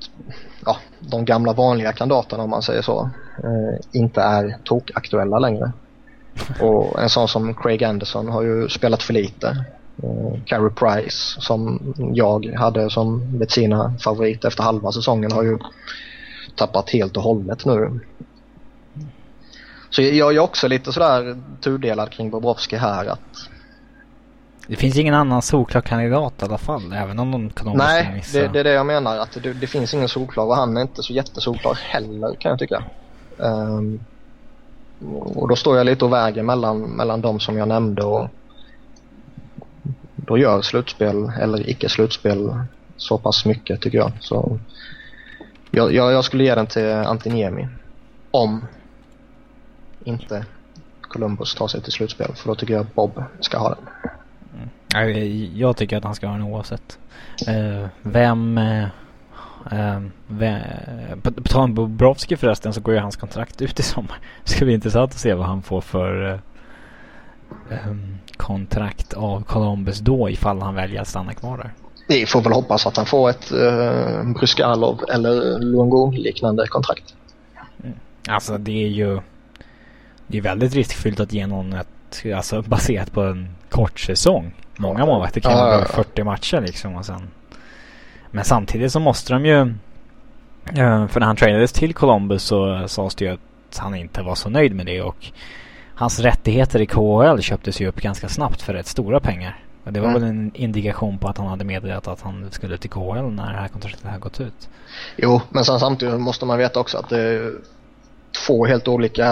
ja, de gamla vanliga kandidaterna om man säger så uh, inte är tokaktuella längre. Och en sån som Craig Anderson har ju spelat för lite. Carey Price som jag hade som sina favorit efter halva säsongen har ju tappat helt och hållet nu. Så jag är också lite sådär tudelad kring Bobrovski här att det finns ingen annan solklar kandidat i alla fall, även om de kan Nej, missa. det, det är det jag menar. Att det, det, finns ingen solklar och han är inte så jättesolklar heller kan jag tycka. Um, och då står jag lite och väger mellan, mellan de som jag nämnde och då gör slutspel eller icke slutspel så pass mycket tycker jag. Så jag, jag, jag skulle ge den till Antiniemi. Om inte Columbus tar sig till slutspel för då tycker jag Bob ska ha den. Mm. Jag tycker att han ska ha den oavsett. Eh, vem... Eh, vem på, tal om Bobrovski förresten så går ju hans kontrakt ut i sommar. Det ska bli intressant att se vad han får för uh, um, kontrakt av Columbus då ifall han väljer att stanna kvar där. Vi får väl hoppas att han får ett uh, Bryskalov eller Luongo-liknande kontrakt. Mm. Alltså det är ju det är väldigt riskfyllt att ge någon ett, alltså baserat på en kort säsong. Många målvakter kan ja, ja, ja. 40 matcher liksom och sen. Men samtidigt så måste de ju Uh, för när han tradades till Columbus så sades det ju att han inte var så nöjd med det och hans rättigheter i KHL köptes ju upp ganska snabbt för rätt stora pengar. Och det var mm. väl en indikation på att han hade meddelat att han skulle till KHL när det här kontraktet hade gått ut. Jo, men sen samtidigt måste man veta också att det är två helt olika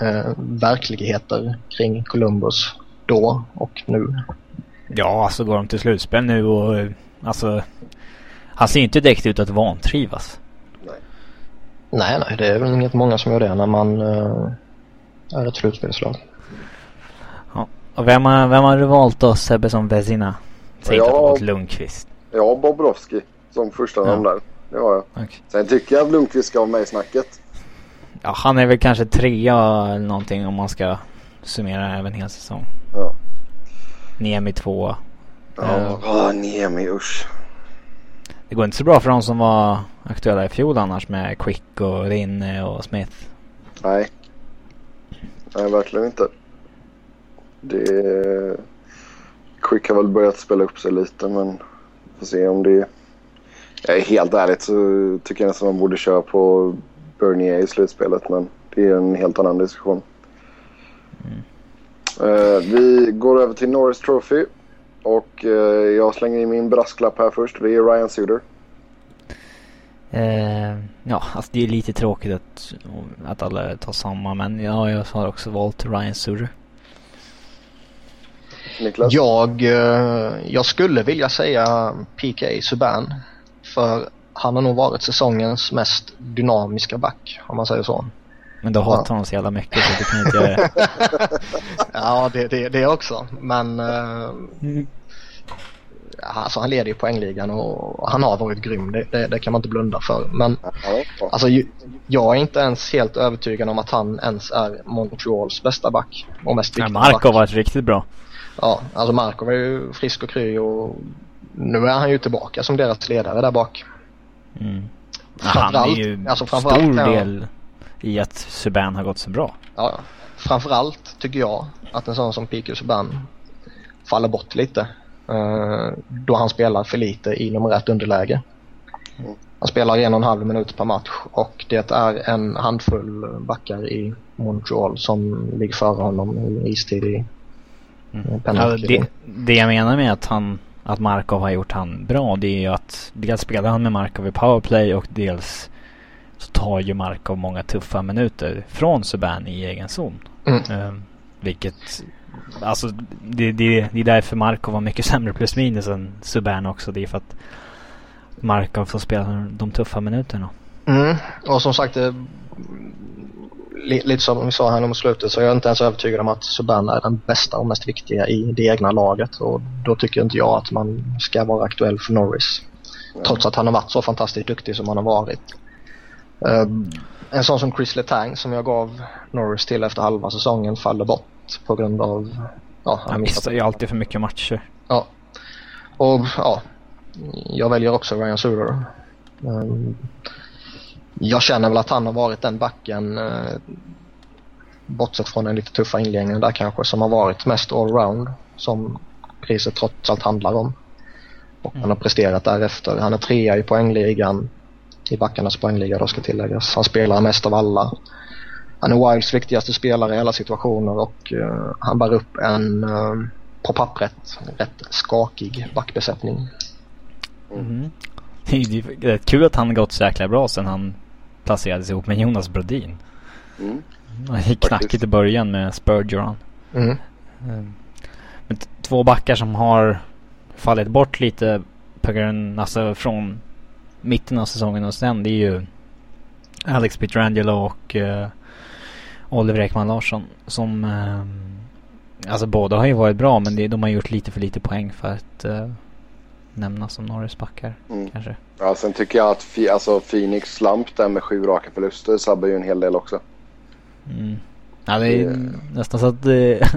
eh, verkligheter kring Columbus då och nu. Ja, alltså går de till slutspel nu och alltså han ser inte direkt ut att vantrivas. Nej. Nej, nej, det är väl inget många som gör det när man uh, är ett slutspelslag. Ja. Och vem har, vem har du valt då Sebbe som Vezina? Säg inte att du valt Lundqvist. Ja, Bobrovski som första namn där. Det har jag. Okay. Sen tycker jag att Lundqvist ska vara med i snacket. Ja, han är väl kanske trea eller någonting om man ska summera även hela säsong. Ja. Niemi tvåa. Ja, uh, Niemi usch. Det går inte så bra för de som var aktuella i fjol annars med Quick och Rinne och Smith. Nej. Nej, verkligen inte. Det... Quick har väl börjat spela upp sig lite men får se om det... Jag är helt ärligt så tycker jag nästan man borde köra på Bernier i slutspelet men det är en helt annan diskussion. Mm. Uh, vi går över till Norris Trophy. Och uh, jag slänger in min brasklapp här först. Det är Ryan Suder. Uh, ja, alltså det är lite tråkigt att, att alla tar samma. Men ja, jag har också valt Ryan Suder. Niklas? Jag, jag skulle vilja säga PK Subban. För han har nog varit säsongens mest dynamiska back om man säger så. Men du hatar honom så jävla mycket så du kan inte göra det. ja, det, det, det också. Men uh, alltså, han leder ju poängligan och han har varit grym. Det, det, det kan man inte blunda för. Men alltså, jag är inte ens helt övertygad om att han ens är Montreals bästa back och mest viktiga ja, Markov har varit riktigt bra. Ja, alltså Markov är ju frisk och kry och nu är han ju tillbaka som deras ledare där bak. Mm. Han är ju alltså stor del i att Subban har gått så bra. Ja, framförallt tycker jag att en sån som Piku Subban faller bort lite. Uh, då han spelar för lite i nummer ett underläge. Han spelar en och en halv minut per match och det är en handfull backar i Montreal som ligger före honom i istid i mm. ja, det, det jag menar med att han att Markov har gjort han bra det är ju att dels spelar han med Markov i powerplay och dels så tar ju Markov många tuffa minuter från Subban i egen zon. Mm. Um, vilket, alltså det, det, det är därför Markov var mycket sämre plus minus än Subban också. Det är för att Markov får spela de tuffa minuterna. Mm. Och som sagt, det, lite som vi sa här mot slutet så är jag inte ens övertygad om att Subban är den bästa och mest viktiga i det egna laget. Och då tycker inte jag att man ska vara aktuell för Norris. Trots att han har varit så fantastiskt duktig som han har varit. Um, en sån som Chris Letang som jag gav Norris till efter halva säsongen faller bort på grund av... Ja, han missar ju alltid för mycket matcher. Ja. Och ja, jag väljer också Ryan Suter. Um, jag känner väl att han har varit den backen, uh, bortsett från den lite tuffa inledningen där kanske, som har varit mest allround som priset trots allt handlar om. Och mm. han har presterat därefter. Han är trea i poängligan i backarnas poängliga då ska tilläggas. Han spelar mest av alla. Han är Wilds viktigaste spelare i alla situationer och uh, han bär upp en uh, på pappret rätt skakig backbesättning. Mm. Det är rätt kul att han gått så jäkla bra sen han placerades ihop med Jonas Brodin. Mm. Han gick knackigt i början med Spurgeon. Mm. Ehm, men två backar som har fallit bort lite på grund, alltså från mitten av säsongen och sen det är ju Alex Pietrangelo och uh, Oliver Ekman Larsson som uh, Alltså båda har ju varit bra men det, de har gjort lite för lite poäng för att uh, nämnas som Norris backar mm. kanske. Ja sen tycker jag att fi, alltså Phoenix Slump där med sju raka förluster sabbar ju en hel del också. Mm. Ja det är det... nästan så att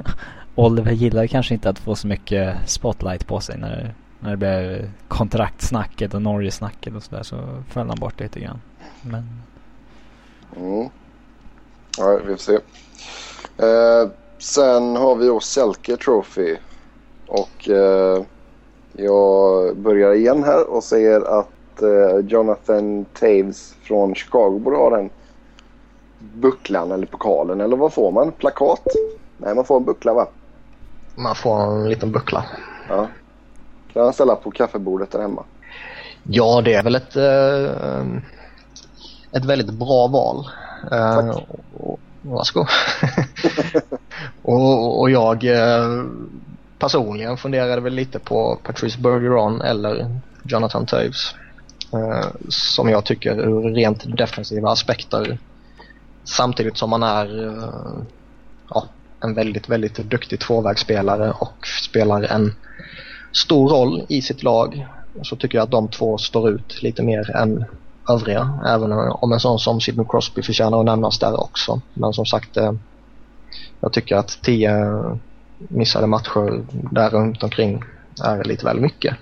Oliver gillar kanske inte att få så mycket spotlight på sig när när det blev kontraktsnacket och Norge-snacket och sådär så föll han bort lite grann. Men... Mm. Ja, vi får se. Eh, sen har vi oss Selke Trophy. Och eh, jag börjar igen här och säger att att eh, Jonathan Taves från Chicago borde ha den bucklan eller pokalen. Eller vad får man? Plakat? Nej, man får en buckla va? Man får en liten buckla. Ja. Kan han ställa på kaffebordet där hemma? Ja, det är väl ett, eh, ett väldigt bra val. Eh, Tack. och, varsågod. och, och jag eh, personligen funderade väl lite på Patrice Bergeron eller Jonathan Toews. Eh, som jag tycker ur rent defensiva aspekter samtidigt som man är eh, ja, en väldigt, väldigt duktig tvåvägsspelare och spelar en stor roll i sitt lag så tycker jag att de två står ut lite mer än övriga. Även om en sån som Sidney Crosby förtjänar att nämnas där också. Men som sagt, eh, jag tycker att tio missade matcher där runt omkring är lite väl mycket.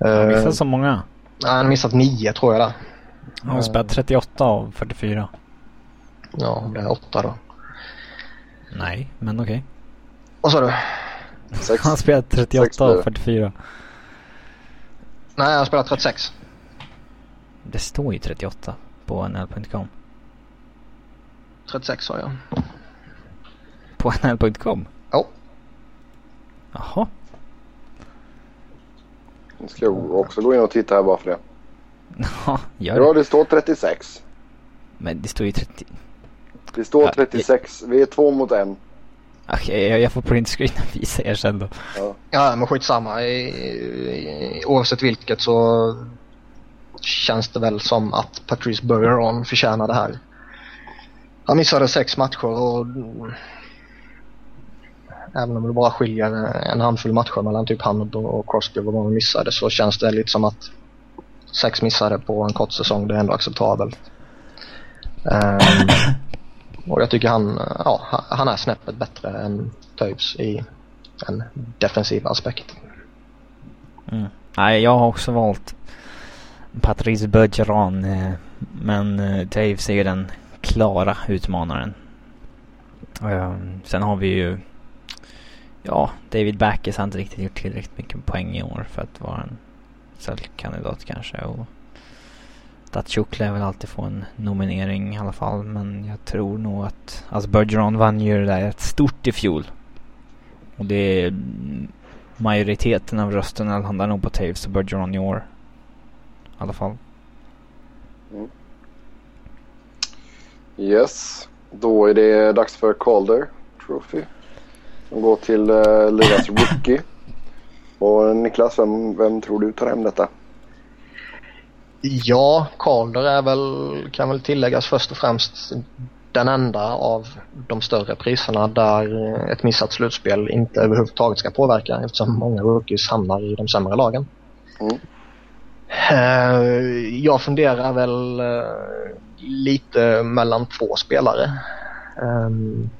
Han Eh, missade så många. han har missat nio tror jag där. Han har spelat 38 av 44. Ja, det är åtta då. Nej, men okej. Vad sa du? Sex. Han Sex 38 blir av det. 44. Nej, jag har spelat 36. Det står ju 38 på nl.com. 36 sa jag. På nl.com? Ja. Jaha. Nu ska jag också gå in och titta här bara för det. Ja, gör Ja, det. det står 36. Men det står ju 30. Det står Ja, 36. Vi är två mot en. Okej, jag, jag får printscreena visa er sen då. Ja. Ja, men skitsamma. I, i, oavsett vilket så känns det väl som att Patrice Bergeron förtjänar det här. Han missade sex matcher och även om det bara skiljer en handfull matcher mellan typ han och Crosby vad de missade så känns det lite som att sex missade på en kort säsong det är ändå acceptabelt. Ehm, och jag tycker han, ja, han är snäppet bättre än Toews i en defensiv aspekt. Mm. Nej, jag har också valt Patrice Bergeron. Eh, men eh, Toews Taves är ju den klara utmanaren. Ehm, sen har vi ju Ja, David Backes har inte riktigt gjort tillräckligt mycket poäng i år för att vara en säljkandidat kanske. Och Datsjuk lär väl alltid få en nominering i alla fall. Men jag tror nog att... Alltså Bergeron vann ju det där ett stort i fjol. Och det är mm, majoriteten av rösterna landar nog på Taves och Bergeron i år. I alla fall. Yes. Då är det dags för Calder Trophy. Som går till uh, Ligas Rookie. Och Niklas, vem, vem tror du tar hem detta? Ja, Calder är väl, kan väl tilläggas först och främst den enda av de större priserna där ett missat slutspel inte överhuvudtaget ska påverka eftersom många rookies hamnar i de sämre lagen. Mm. Eh, Jag funderar väl eh, lite mellan två spelare. Ehm,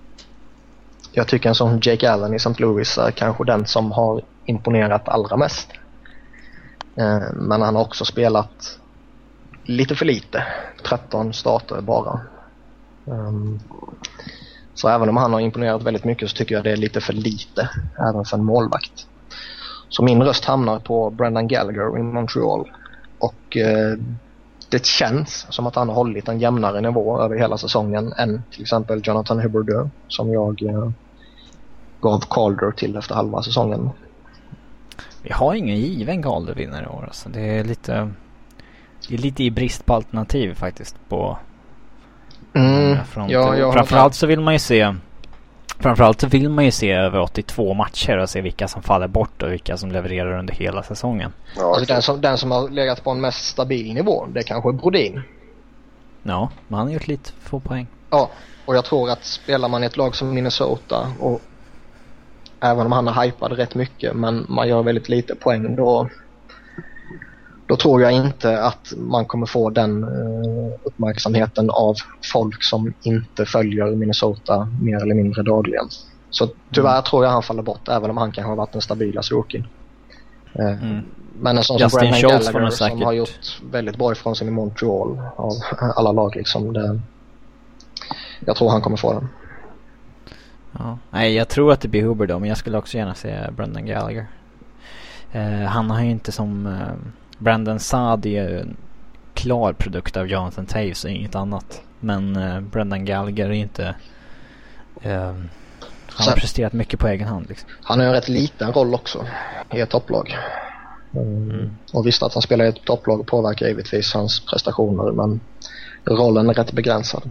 Jag tycker en sån Jake Allen i St. Louis är kanske den som har imponerat allra mest. Eh, Men han har också spelat lite för lite. 13 starter bara. Um, Så även om han har imponerat väldigt mycket så tycker jag det är lite för lite även för en målvakt. Så min röst hamnar på Brendan Gallagher i Montreal. Och eh, det känns som att han har hållit en jämnare nivå över hela säsongen än till exempel Jonathan Huberdeau som jag eh, gav Calder till efter halva säsongen. Vi har ingen given Calder-vinnare i år alltså. Det är lite... Det är lite i brist på alternativ faktiskt på Mm, ja, jag Framförallt så vill man ju se Framförallt så vill man ju se över 82 matcher och se vilka som faller bort och vilka som levererar under hela säsongen. Ja, Alltså den som, den som har legat på en mest stabil nivå, det är kanske Brodin. Ja, men han har gjort lite få poäng. Ja, och jag tror att spelar man i ett lag som Minnesota och även om han är hypad rätt mycket men man gör väldigt lite poäng då då tror jag inte att man kommer få den eh, uppmärksamheten av folk som inte följer Minnesota mer eller mindre dagligen. Så tyvärr Mm. tror jag han faller bort även om han kanske har varit den stabilaste rookien. Eh, Mm. Men en sån Justin som Brendan Schultz Gallagher nog som säkert- har gjort väldigt bra ifrån sig i Montreal av alla lag liksom. Det, jag tror han kommer få den. Ja. Nej, jag tror att det blir Huber då, men jag skulle också gärna se Brendan Gallagher. Eh, han har ju inte som... Eh, Brandon Saad är en klar produkt av Jonathan Taves och inget annat. Men uh, Brendan Gallagher är inte... Uh, han har presterat mycket på egen hand liksom. Han har en rätt liten roll också i ett topplag. Mm. Och visst att han spelar i ett topplag påverkar givetvis hans prestationer men rollen är rätt begränsad.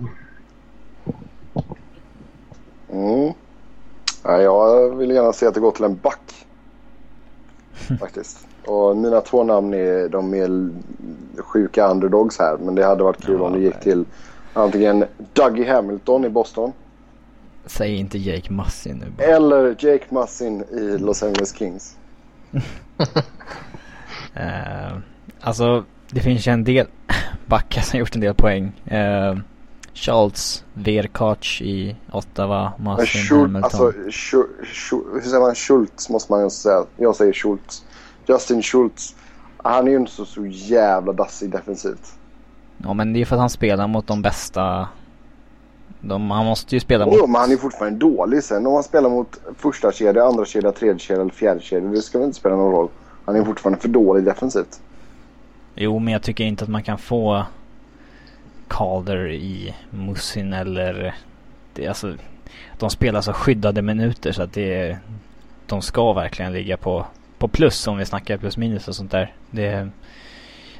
Mm. Ja, jag vill gärna se att det går till en back. Faktiskt. Och mina två namn är de är sjuka underdogs här. Men det hade varit kul ja, om det gick till antingen Dougie Hamilton i Boston. Säg inte Jake Massin nu bara. Eller Jake Massin i Los Angeles Kings. uh, alltså det finns ju en del backar som gjort en del poäng. Uh, Schultz, Verkac i Ottawa, Massin, Schul Hamilton. Alltså, Schul hur säger man Schultz måste man ju säga. Jag säger Schultz. Justin Schultz. Han är ju inte så, så jävla dassig defensivt. Ja men det är för att han spelar mot de bästa. De, han måste ju spela mot... Jo men han är fortfarande dålig sen. Om han spelar mot första kedja, andra kedja, tredje kedja eller fjärde kedja. Det ska väl inte spela någon roll. Han är fortfarande för dålig defensivt. Jo men jag tycker inte att man kan få Calder i Mussin eller... Det, alltså, de spelar så skyddade minuter så att det De ska verkligen ligga på, på plus om vi snackar plus minus och sånt där. Det,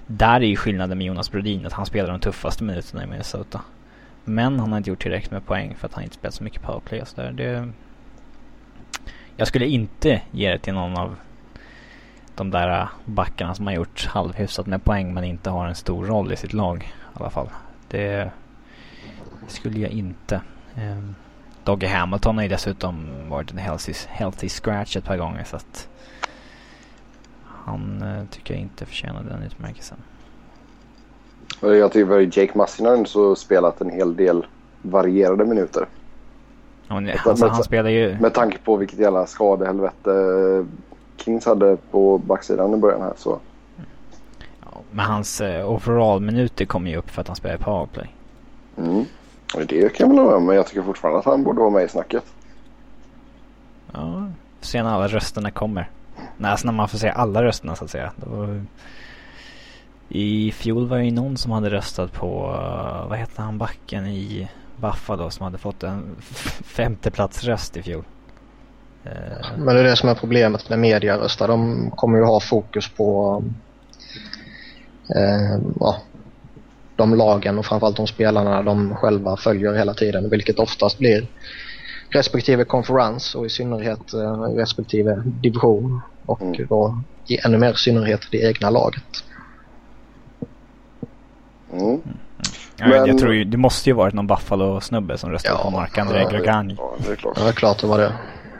där är ju skillnaden med Jonas Brodin att han spelar de tuffaste minuterna i Minnesota. Men han har inte gjort tillräckligt med poäng för att han inte spelat så mycket powerplay och sådär. Det... Jag skulle inte ge det till någon av de där backarna som har gjort halvhyfsat med poäng men inte har en stor roll i sitt lag i alla fall. Det skulle jag inte. Um, Hamilton har ju dessutom varit en healthy, healthy scratch ett par gånger så att han uh, tycker jag inte förtjänar den utmärkelsen. Jag tycker att Jake Massinen så spelat en hel del varierade minuter. Ja, men, alltså, med, han spelar ju... Med tanke på vilket jävla skadehelvete Kings hade på backsidan i början här så. Men hans uh, overall-minuter kommer ju upp för att han spelar powerplay. Mm. Det kan jag väl med men jag tycker fortfarande att han borde vara med i snacket. Ja, se när alla rösterna kommer. Nej, alltså när man får se alla rösterna så att säga. Var... I fjol var det ju någon som hade röstat på, uh, vad hette han backen i Buffalo som hade fått en femteplatsröst i fjol. Uh... Men det är det som är problemet med mediaröster. De kommer ju ha fokus på eh, ja, de lagen och framförallt de spelarna de själva följer hela tiden vilket oftast blir respektive konferens och i synnerhet eh, respektive division och mm. då i ännu mer synnerhet det egna laget. Mm. Ja, Men... Jag tror ju, det måste ju varit någon Buffalo-snubbe som röstade ja, på Marc-André ja. Ja, det är klart. Ja, det är klart det var det.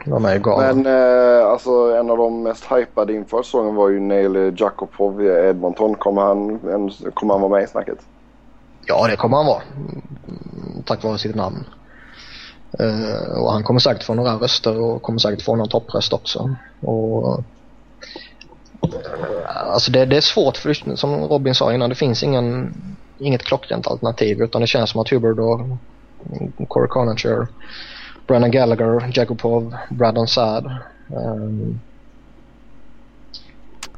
De är galna. Men eh, alltså en av de mest hypade inför säsongen var ju Neil Jakopov i Edmonton. Kommer han, en, kommer han vara med i snacket? Ja, det kommer han vara. Tack vare sitt namn. Uh, och han kommer säkert få några röster och kommer säkert få någon toppröst också. Och, alltså det, det, är svårt för som Robin sa innan, det finns ingen, inget klockrent alternativ utan det känns som att Hubbard och Corey Conacher Brennan Gallagher, Jakubov, Braddon Saad. Um...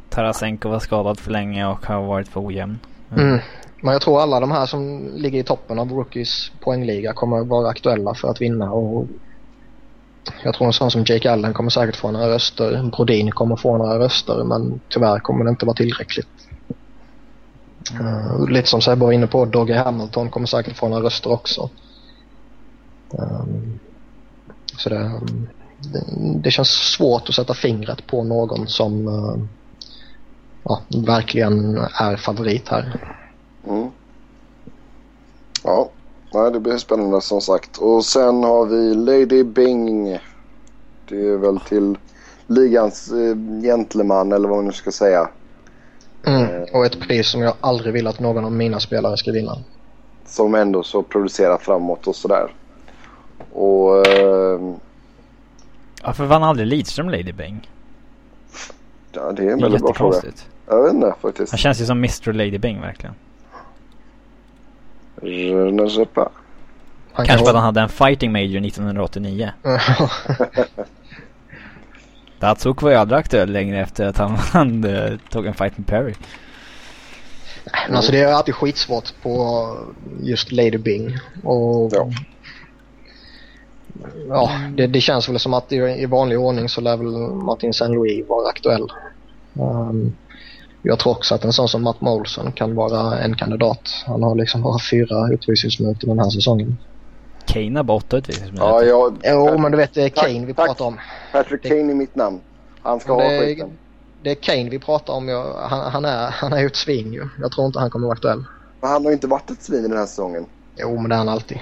Tarasenko var skadad för länge och har varit för ojämn. Mm. Mm. Men jag tror alla de här som ligger i toppen av Rookies poängliga kommer vara aktuella för att vinna och jag tror en sån som Jake Allen kommer säkert få några röster. Brodin kommer få några röster men tyvärr kommer det inte vara tillräckligt. Uh, lite som Sebbe var inne på, Dogge Hamilton kommer säkert få några röster också. Um, så det, det, det, känns svårt att sätta fingret på någon som uh, ja, verkligen är favorit här. Mm. Ja, Nej, det blir spännande som sagt. Och sen har vi Lady Bing. Det är väl till ligans eh, gentleman eller vad man nu ska säga. Mm, eh, och ett pris som jag aldrig vill att någon av mina spelare ska vinna. Som ändå så producerar framåt och sådär. Och... Eh, Varför vann aldrig Lidström Lady Bing? Ja, det är en väldigt bra fråga. Jag vet inte faktiskt. Han känns ju som Mr Lady Bing verkligen. Je ne sais pas. Han Kanske för att han hade en fighting major 1989. Datsuk var ju aldrig aktuell längre efter att han, han uh, tog en fight med Perry. Men alltså det är alltid skitsvårt på just Lady Bing. Och Ja. ja, det, det känns väl som att i, i vanlig ordning så lär väl Martin Saint Louis vara aktuell. Um, jag tror också att en sån som Matt Molson kan vara en kandidat. Han har liksom bara fyra utvisningsminuter den här säsongen. Kane har bara åtta utvisningsminuter. Ja, jag, Jo, men du vet det är Tack, Kane vi tack. pratar om. Patrick det- Kane är mitt namn. Han ska ha det, är, skiten. det är Kane vi pratar om. Jag, han, han, är, han är ju ett svin ju. Jag tror inte han kommer vara aktuell. Men han har ju inte varit ett svin i den här säsongen. Jo, men det är han alltid.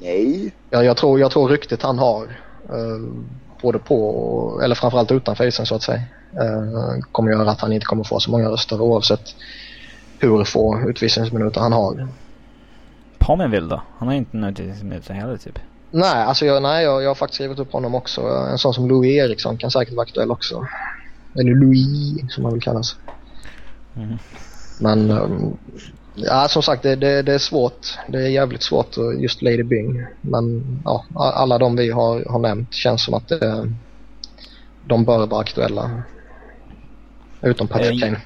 Nej. Jag, jag, tror, jag tror ryktet han har, eh, både på och, eller framförallt utanför isen så att säga, eh, kommer göra att han inte kommer få så många röster oavsett hur få utvisningsminuter han har. Palmenville då? Han har inte några utvisningsminuter heller typ. Nej, alltså jag, nej, jag, jag har faktiskt skrivit upp honom också. En sån som Louis Eriksson kan säkert vara aktuell också. Eller Louis som han vill kallas. Mm. Men ehm, ja, som sagt det, det, det är svårt. Det är jävligt svårt och just Lady Bing. Men ja, alla de vi har, har nämnt känns som att det, de bör vara aktuella. Utom Patrick Eh, Kane.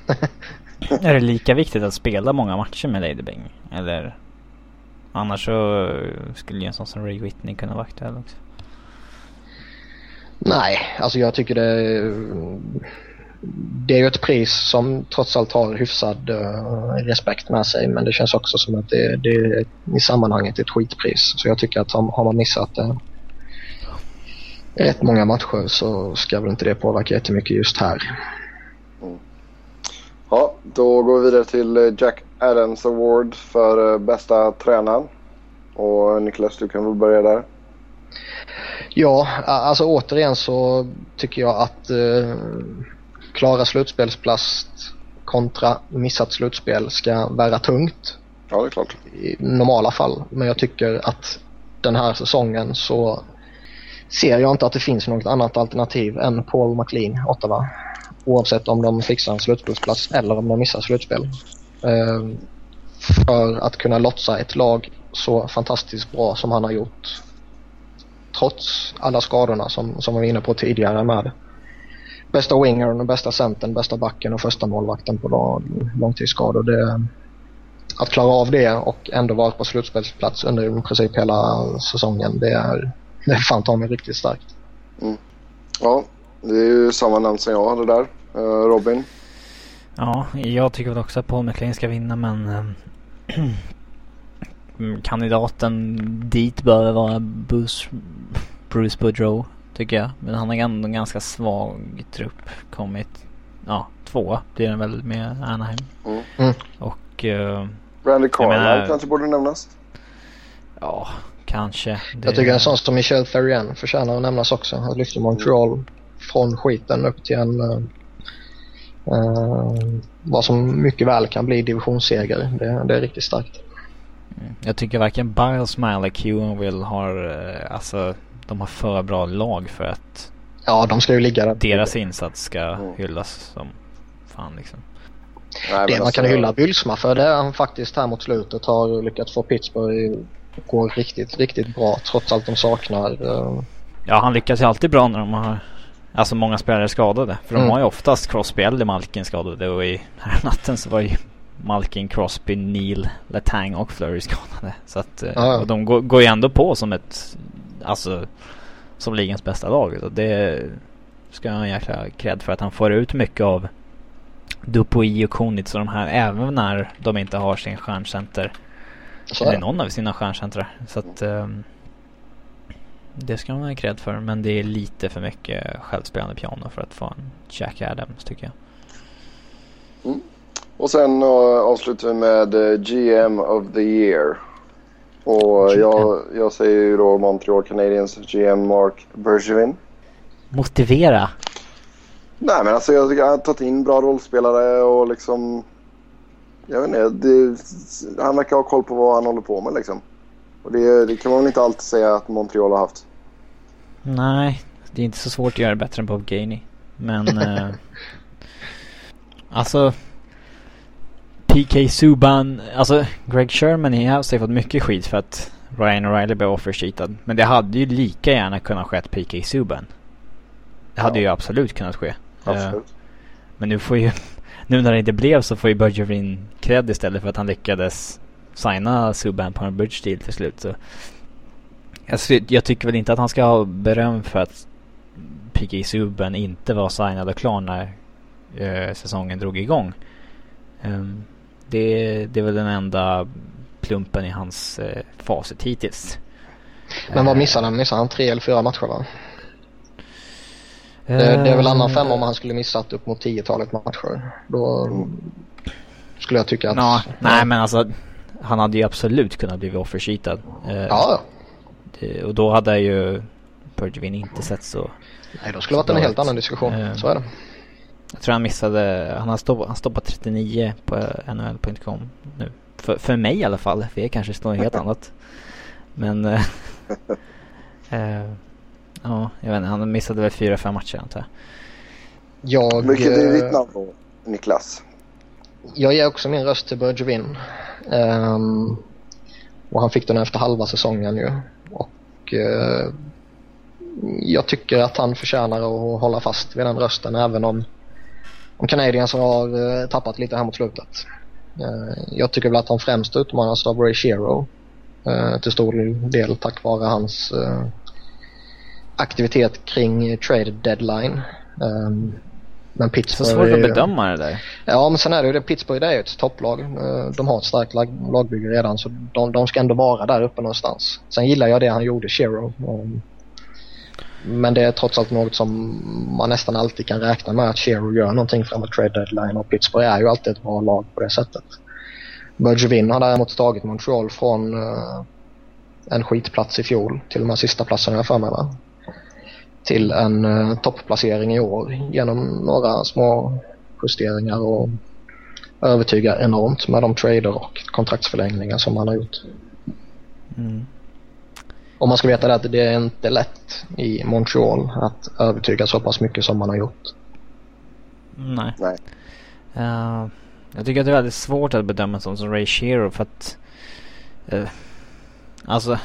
Är det lika viktigt att spela många matcher med Lady Bing? Eller? Annars så skulle ju en sån som Ray Whitney kunna vara aktuell också. Nej, alltså jag tycker det det är ju ett pris som trots allt har hyfsad eh, respekt med sig men det känns också som att det, det är i sammanhanget ett skitpris. Så jag tycker att har, har man missat uh, rätt många matcher så ska väl inte det påverka jättemycket just här. Då går vi vidare till eh, Jack Adams Award för eh, bästa tränaren. Och Niklas, du kan väl börja där. Ja, alltså återigen så tycker jag att eh, klara slutspelsplats kontra missat slutspel ska väga tungt. Ja, det är klart. i normala fall. Men jag tycker att den här säsongen så ser jag inte att det finns något annat alternativ än Paul McLean, Ottawa. Oavsett om de fixar en slutspelsplats eller om de missar slutspel. Ehm, för att kunna lotsa ett lag så fantastiskt bra som han har gjort. Trots alla skadorna som, som vi var inne på tidigare med bästa wingern bästa centern, bästa backen och första målvakten på långtidsskador. Det, att klara av det och ändå vara på slutspelsplats under i princip hela säsongen. Det är, det är fan ta mig riktigt starkt. Mm. Ja, det är ju samma namn som jag hade där. Eh, Robin. Ja, jag tycker väl också att Paul McLean ska vinna men ehm, kandidaten dit bör vara Bruce, Bruce Boudreau tycker jag. Men han har ändå en ganska svag trupp kommit. Ja, två blir den väl med Anaheim. Mm. Mm. Och eh, Randy Carlyle menar- kanske borde nämnas. ja, kanske. Det- Jag tycker en sån som Michel Therrien förtjänar att nämnas också. Han lyfte Montreal från skiten upp till en uh, vad som mycket väl kan bli divisionsseger. Det, det är riktigt starkt. Mm. Jag tycker varken Biles, Malek, Will har, eh, alltså de har för bra lag för att Ja, de ska ju ligga där. deras insats ska Mm. hyllas som fan liksom. Nej, Det man alltså, kan hylla Bylsma för det är han faktiskt här mot slutet har lyckats få Pittsburgh att gå riktigt, riktigt bra trots allt de saknar. eh, Ja, han lyckas ju alltid bra när de har Alltså många spelare är skadade. För de Mm. har ju oftast Crosby eller Malkin skadade och i här natten så var ju Malkin, Crosby, Neil, Letang och Flurry skadade. Så att, ja. och de går, går ju ändå på som ett, alltså som ligans bästa lag. Och det ska han ha en jäkla cred för att han får ut mycket av Dupuy och Konitz och de här även när de inte har sin stjärncenter. Eller någon av sina stjärncentrar. Så att ehm, det ska man ha cred för. Men det är lite för mycket självspelande piano för att få en Jack Adams tycker jag. Och sen uh, avslutar vi med eh, GM of the year. Och GM. jag, jag säger ju då Montreal Canadiens GM Mark Bergevin. Motivera! Nej men alltså jag tycker han har tagit in bra rollspelare och liksom... Jag vet inte. Det, han verkar ha koll på vad han håller på med liksom. Och det, det kan man väl inte alltid säga att Montreal har haft. Nej, det är inte så svårt att göra bättre än Bob Gainey. Men eh, alltså PK Subban, alltså Greg Sherman i House har fått mycket skit för att Ryan O'Reilly blev offersheetad. Men det hade ju lika gärna kunnat ske PK Subban. Det hade Ja. ju absolut kunnat ske. Eh, Absolut. Men nu får ju nu när det inte blev så får ju Bergevin cred istället för att han lyckades signa Subban på en bridge deal till slut. Så. Alltså, jag tycker väl inte att han ska ha beröm för att PK Subban inte var signad och klar när eh, säsongen drog igång. Um, det, det är väl den enda plumpen i hans eh, facit hittills. Men vad missade han? Missade han tre eller fyra matcher va? Det, det är väl annan Eh, femma om han skulle missat upp mot tiotalet matcher. Då skulle jag tycka att... Ja, nej men alltså han hade ju absolut kunnat bli offersheetad. Eh, Ja, det, och då hade ju Bergevin inte sett så. nej, då skulle det varit en helt annan diskussion. Eh. Så är det. Jag tror han missade, han har stoppat, han stoppat 39 på NHL.com nu. För, för mig i alla fall, för er kanske står helt annat. Men eh, eh, ja, jag vet inte, han missade väl 4-5 matcher antar jag. Jag, Vilket är eh, ditt namn då, Niklas? Jag ger också min röst till Bergevin. Um, ehm, och han fick den efter halva säsongen ju. Och uh, jag tycker att han förtjänar att hålla fast vid den rösten även om, om Canadiens har uh, tappat lite här mot slutet. Uh, jag tycker väl att han främst utmanas av Ray Shero. till stor del tack vare hans aktivitet kring trade deadline. Um, men Så Pittsburgh svårt är att bedöma det där. Ja men sen är det ju det, Pittsburgh det är ju ett topplag. Eh, De har ett starkt lag, lagbygge redan så de, de ska ändå vara där uppe någonstans. Sen gillar jag det han gjorde, Shero. Um, Men det är trots allt något som man nästan alltid kan räkna med att Shero gör någonting framåt trade deadline och Pittsburgh är ju alltid ett bra lag på det sättet. Bergevin har däremot tagit Montreal från eh, en skitplats i fjol till de här sista platserna jag för mig va? Till en uh, topplacering i år genom några små justeringar och övertygar enormt med de trader och kontraktsförlängningar som han har gjort. Mm. Och man ska veta det att det är inte lätt i Montreal att övertyga så pass mycket som man har gjort. Nej. Nej. Eh, jag tycker att det är väldigt svårt att bedöma en sån som Ray Shero för att eh, Alltså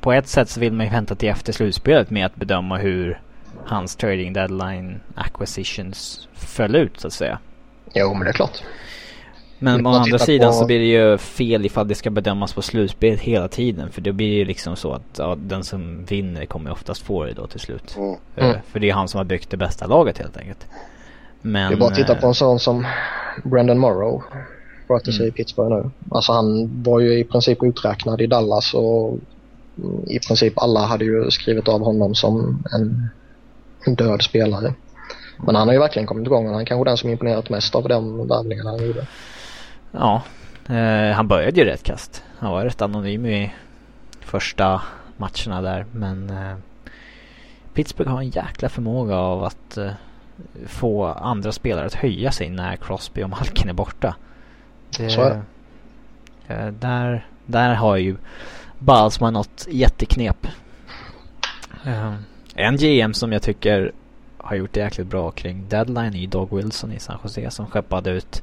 på ett sätt så vill man ju vänta till efter slutspelet med att bedöma hur hans trading deadline acquisitions föll ut så att säga. Jo men det är klart. Men å andra sidan på- så blir det ju fel ifall det ska bedömas på slutspelet hela tiden. För det blir ju liksom så att ja, den som vinner kommer oftast få det då till slut. Mm. Mm. För det är han som har byggt det bästa laget helt enkelt. Men, det är bara att titta eh, på en sån som Brendan Morrow. Sköter sig Mm. i Pittsburgh nu. Alltså han var ju i princip uträknad i Dallas och i princip alla hade ju skrivit av honom som en, en död spelare. Men han har ju verkligen kommit igång och han är kanske den som imponerat mest av de värvningarna han gjorde. Ja, eh, han började ju rätt kast. Han var rätt anonym i första matcherna där. Men eh, Pittsburgh har en jäkla förmåga av att eh, få andra spelare att höja sig när Crosby och Malkin är borta. Det, Så är det. eh, där, där har ju Balsman något jätteknep. Eh, en GM som jag tycker har gjort det jäkligt bra kring deadline är ju Dog Wilson i San Jose som skeppade ut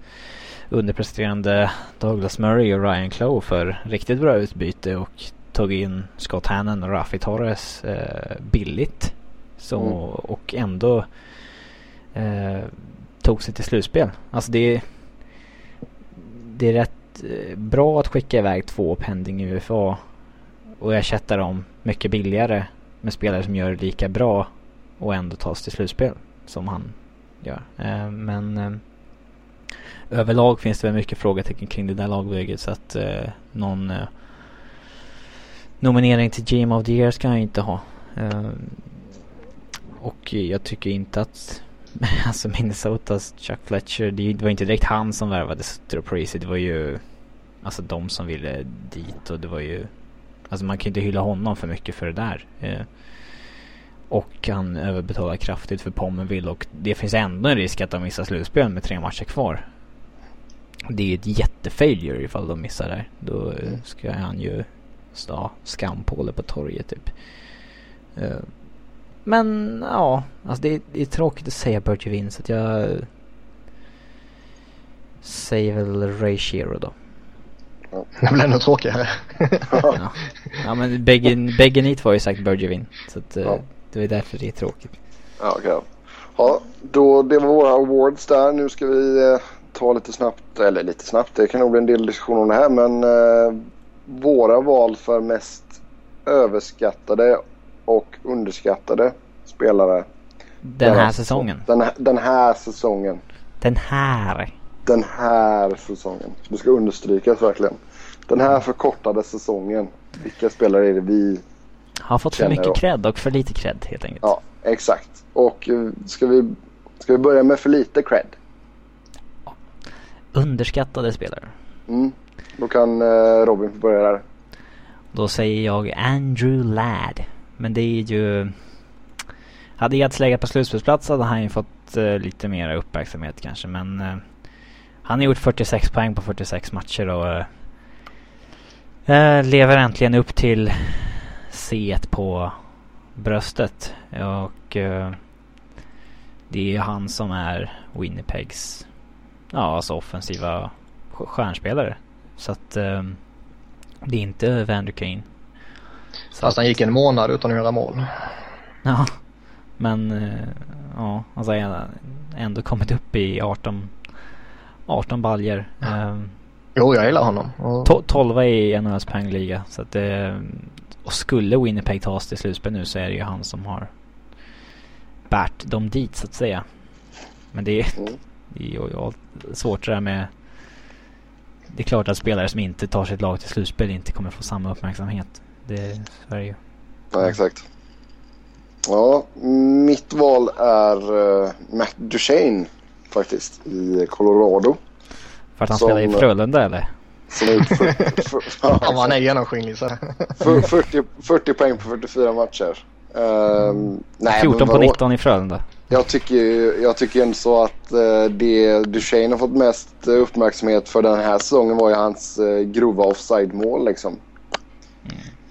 underpresterande Douglas Murray och Ryan Clough för riktigt bra utbyte och tog in Scott Hannon och Rafi Torres eh, billigt. Så, Mm. Och ändå eh, tog sig till slutspel. Alltså det är, det är rätt eh, bra att skicka iväg två pending UFA och ersätta dem mycket billigare med spelare som gör det lika bra och ändå tas till slutspel som han gör. Eh, men eh, överlag finns det väl mycket frågetecken kring det där lagbygget så att eh, någon eh, nominering till GM of the Year ska han ju inte ha. Eh, och jag tycker inte att alltså Minnesotas Chuck Fletcher, det, det var inte direkt han som värvade Sutter och Parisi, det var ju alltså de som ville dit och det var ju alltså man kan ju inte hylla honom för mycket för det där. Eh, och han överbetalar kraftigt för Pommenville och det finns ändå en risk att de missar slutspel med tre matcher kvar. Det är ju ett jättefailure ifall de missar där. Då eh, ska han ju stå skampåle på torget typ. Eh, Men ja, alltså det är, det är tråkigt att säga Bergevin så att jag säger väl Ray Shiro då. Det blir ännu tråkigare. Ja, ja men bägge, ni två har ju sagt Bergevin. Så att, eh, Ja. det är därför det är tråkigt. Ja, okej. Ja, då, det var våra awards där. Nu ska vi eh, ta lite snabbt, eller lite snabbt, det kan nog bli en del diskussion om det här men eh, våra val för mest överskattade och underskattade spelare. Den här säsongen. Den, den här säsongen. Den här. Den här säsongen. Det ska understrykas verkligen. Den här förkortade säsongen. Vilka spelare är det vi... Har fått för mycket cred och för lite cred helt enkelt. Ja, exakt. Och eh, ska vi, ska vi börja med för lite cred? Underskattade spelare. Mm. Då kan eh, Robin få börja där. Då säger jag Andrew Ladd. Men det är ju... Hade Eds legat på slutspelsplats hade han ju fått eh, lite mer uppmärksamhet kanske men... Han har gjort 46 poäng på 46 matcher och... Eh, eh, lever äntligen upp till C1 på bröstet. Och... Eh, det är han som är Winnipegs... Ja, alltså offensiva st- stjärnspelare. Så att... Det är inte Vander Kane. Så Fast han gick en månad utan att göra mål. Ja, men ja, alltså ändå kommit upp i 18, 18 baljer. Eh, Jo, jag gillar honom. Och, to- 12 i NHLs poängliga. Så att det, och skulle Winnipeg tas till slutspel nu så är det ju han som har bärt dem dit så att säga. Men det är, Mm. det är svårt det där med det är klart att spelare som inte tar sitt lag till slutspel inte kommer få samma uppmärksamhet. Det så är det ju. Ja, exakt. Ja, mitt val är uh, Matt Duchene faktiskt i Colorado. För att han Som- spelar i Frölunda eller? Som har gjort för, för, han var nej genomskinlig så. för, 40, 40 poäng på 44 matcher. Ehm, nej, 14 men på vadå? 19 i Frölunda. Jag tycker, jag tycker ändå så att eh, det Duchene har fått mest eh, uppmärksamhet för den här säsongen var ju hans eh, grova offside-mål liksom.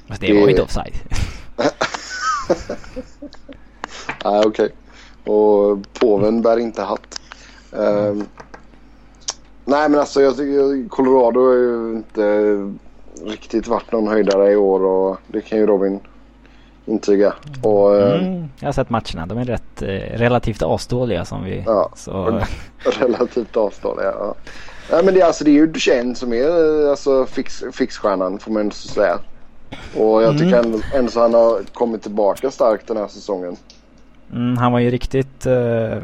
Fast det, Det- var ju inte offside. Nej, okej. Och påven bär inte hatt. Ehm, nej, men alltså jag tycker Colorado har ju inte riktigt varit någon höjdare i år och det kan ju Robin intyga. Och eh, Mm, jag har sett matcherna. De är rätt eh, relativt asdåliga som vi... Ja. Så, relativt avstånd, ja. Nej, men det, är alltså, det är ju Duchene som är eh, alltså, fix, fixstjärnan får man ändå säga. Och jag tycker ändå, ändå så han har kommit tillbaka starkt den här säsongen. mm, han var ju riktigt eh,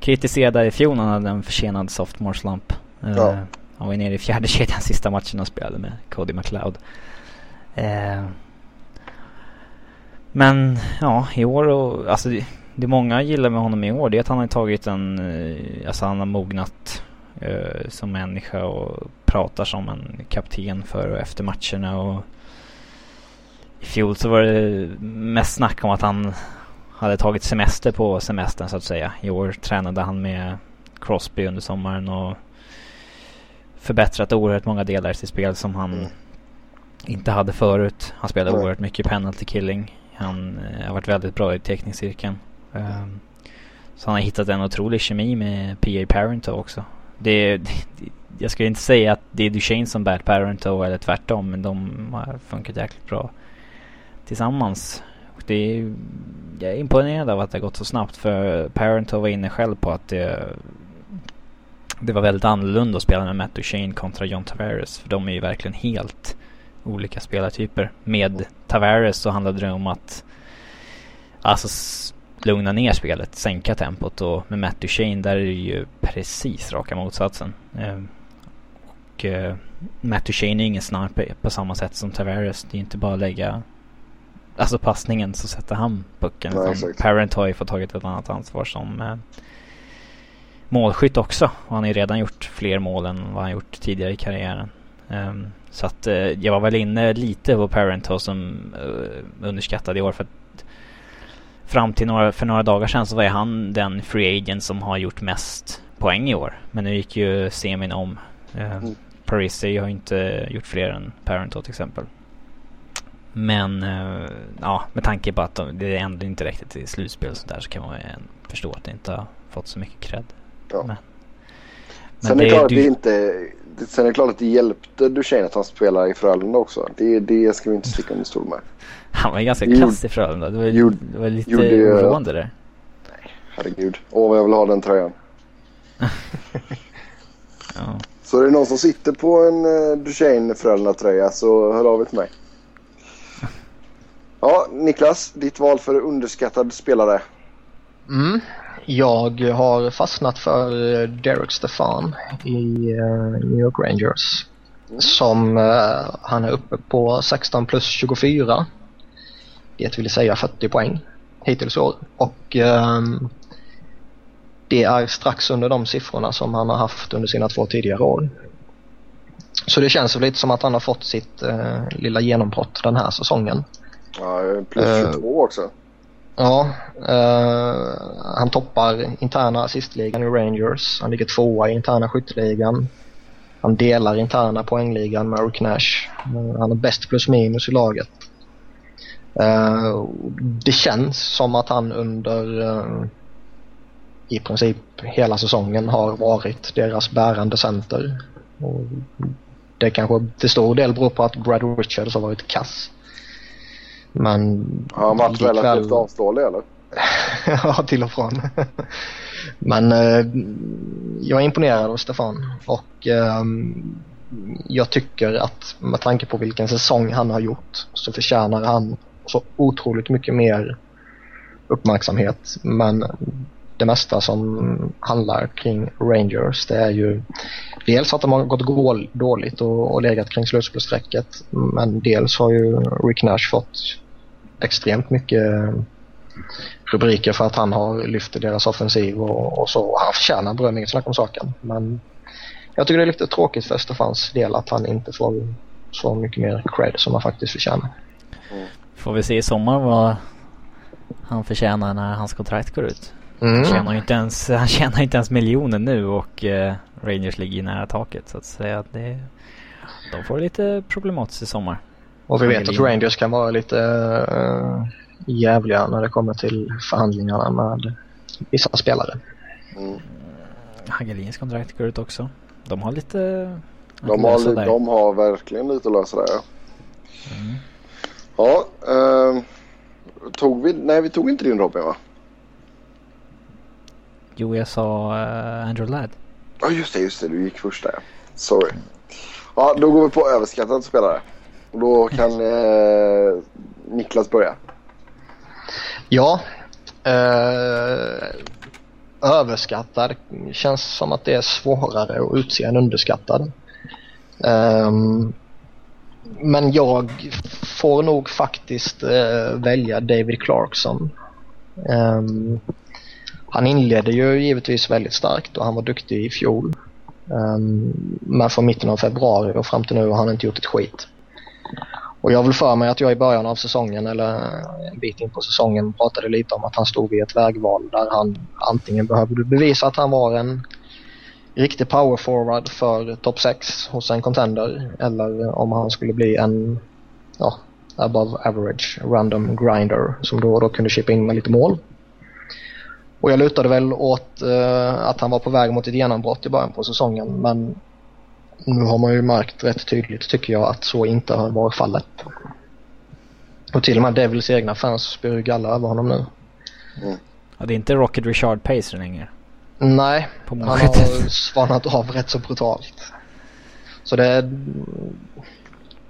kritiserad i fjol när han hade en försenad sophomore slump. Ja. Han var nere i fjärde kedjan sista matchen och spelade med Cody McLeod. Eh, men ja, i år och alltså det, det många gillar med honom i år det är att han har tagit en, eh, alltså han har mognat eh, som människa och pratar som en kapten för och efter matcherna och i fjol så var det mest snack om att han hade tagit semester på semestern så att säga. I år tränade han med Crosby under sommaren och förbättrat oerhört många delar i sitt spel som han Mm. inte hade förut. Han spelade Nej. oerhört mycket penalty killing. Han eh, har varit väldigt bra i teckningscirkeln. Ehm, så han har hittat en otrolig kemi med P.A. Parento också. Det, det, jag skulle inte säga att det är Duchene som bär Parento eller tvärtom men de har funkat jäkligt bra tillsammans. Det är, jag är imponerad av att det har gått så snabbt för Parento var inne själv på att det, det var väldigt annorlunda att spela med Matt Duchene kontra John Tavares. För de är ju verkligen helt olika spelartyper. Med Tavares så handlade det om att alltså lugna ner spelet, sänka tempot och med Matt Duchene där är det ju precis raka motsatsen. Ehm, och eh, Matt Duchene är ingen sniper på samma sätt som Tavares. Det är inte bara att lägga alltså passningen så sätter han pucken. Exakt. Parent har ju fått tagit ett annat ansvar som eh, målskytt också. Och han har ju redan gjort fler mål än vad han gjort tidigare i karriären. Ehm, så att eh, jag var väl inne lite på Parento som uh, underskattade i år för att fram till några, för några dagar sedan så var ju han den free agent som har gjort mest poäng i år. Men nu gick ju semin om. Mm. Parisi har ju inte gjort fler än Parento till exempel. Men eh, ja, med tanke på att de, det ändå inte räckte till slutspel och sådär så kan man förstå att det inte har fått så mycket cred. Ja. Men, Sen är det klart att du- det inte... det- Sen är det klart att det hjälpte Duchene att han spelar i Frölunda också. Det, det ska vi inte sticka under stol med. Han var ju ganska kass i Frölunda. Det var, Gjorde- det var lite oroande där. Herregud. Åh, vad jag vill ha den tröjan. Så är det någon som sitter på en uh, Duchene-Frölunda-tröja så hör av er till mig. Ja, Niklas, ditt val för underskattad spelare? Mm. Jag har fastnat för eh, Derek Stefan i uh, New York Rangers. Mm. Som uh, han är uppe på 16 plus 24. Det vill säga 40 poäng hittills i år. Och um, det är strax under de siffrorna som han har haft under sina två tidigare år. Så det känns lite som att han har fått sitt uh, lilla genombrott den här säsongen. Ja, plus 22 uh, också. Ja, uh, han toppar interna assistligan i Rangers. Han ligger tvåa i interna skytteligan. Han delar interna poängligan med Rick Nash. Uh, han är bäst plus minus i laget. Uh, det känns som att han under i princip hela säsongen har varit deras bärande center. Och det kanske till stor del beror på att Brad Richards har varit kass. Men... Har han varit relativt avstående eller? ja, till och från. Men eh, jag är imponerad av Stefan och eh, jag tycker att med tanke på vilken säsong han har gjort så förtjänar han så otroligt mycket mer uppmärksamhet. Men det mesta som handlar kring Rangers det är ju dels att de har gått dåligt och, och legat kring slutspelsstrecket men dels har ju Rick Nash fått extremt mycket rubriker för att han har lyft deras offensiv och, och så. Han förtjänar beröm, inget snack om saken. Men jag tycker det är lite tråkigt för Stefans del att han inte får så mycket mer cred som han faktiskt förtjänar. Får vi se i sommar vad han förtjänar när hans kontrakt går ut. Mm. Han, tjänar inte ens, han tjänar inte ens miljoner nu och uh, Rangers ligger nära taket så att säga. Det, de får lite problematiskt i sommar. Och vi vet att Rangers kan vara lite uh, jävliga när det kommer till förhandlingarna med vissa spelare. Mm. Hagelins kontrakt går ut också. De har lite de har, där. de har verkligen lite att lösa där ja. Mm. Ja, uh, tog vi, nej vi tog inte din Robin va? Jo, jag sa uh, Andrew Ladd. Ja, just det, just det. Du gick först där. Sorry. Ja, då går vi på överskattade spelare. Och då kan eh, Niklas börja. Ja. Eh, överskattad känns som att det är svårare att utse än underskattad. Eh, men jag får nog faktiskt eh, välja David Clarkson. Um, han inledde ju givetvis väldigt starkt och han var duktig i fjol. Um, men från mitten av februari och fram till nu har han inte gjort ett skit. Och jag vill för mig att jag i början av säsongen eller en bit in på säsongen pratade lite om att han stod vid ett vägval där han antingen behövde bevisa att han var en riktig power forward för topp 6 hos en contender eller om han skulle bli en ja, above average random grinder som då och då kunde chippa in med lite mål. Och jag lutade väl åt eh, att han var på väg mot ett genombrott i början på säsongen men nu har man ju märkt rätt tydligt tycker jag att så inte har varit fallet. Och till och med Devils egna fans spyr galla över honom nu. Mm. Ja, det är inte Rocket Richard Pace längre. Nej, han har svanat av rätt så brutalt. Så det,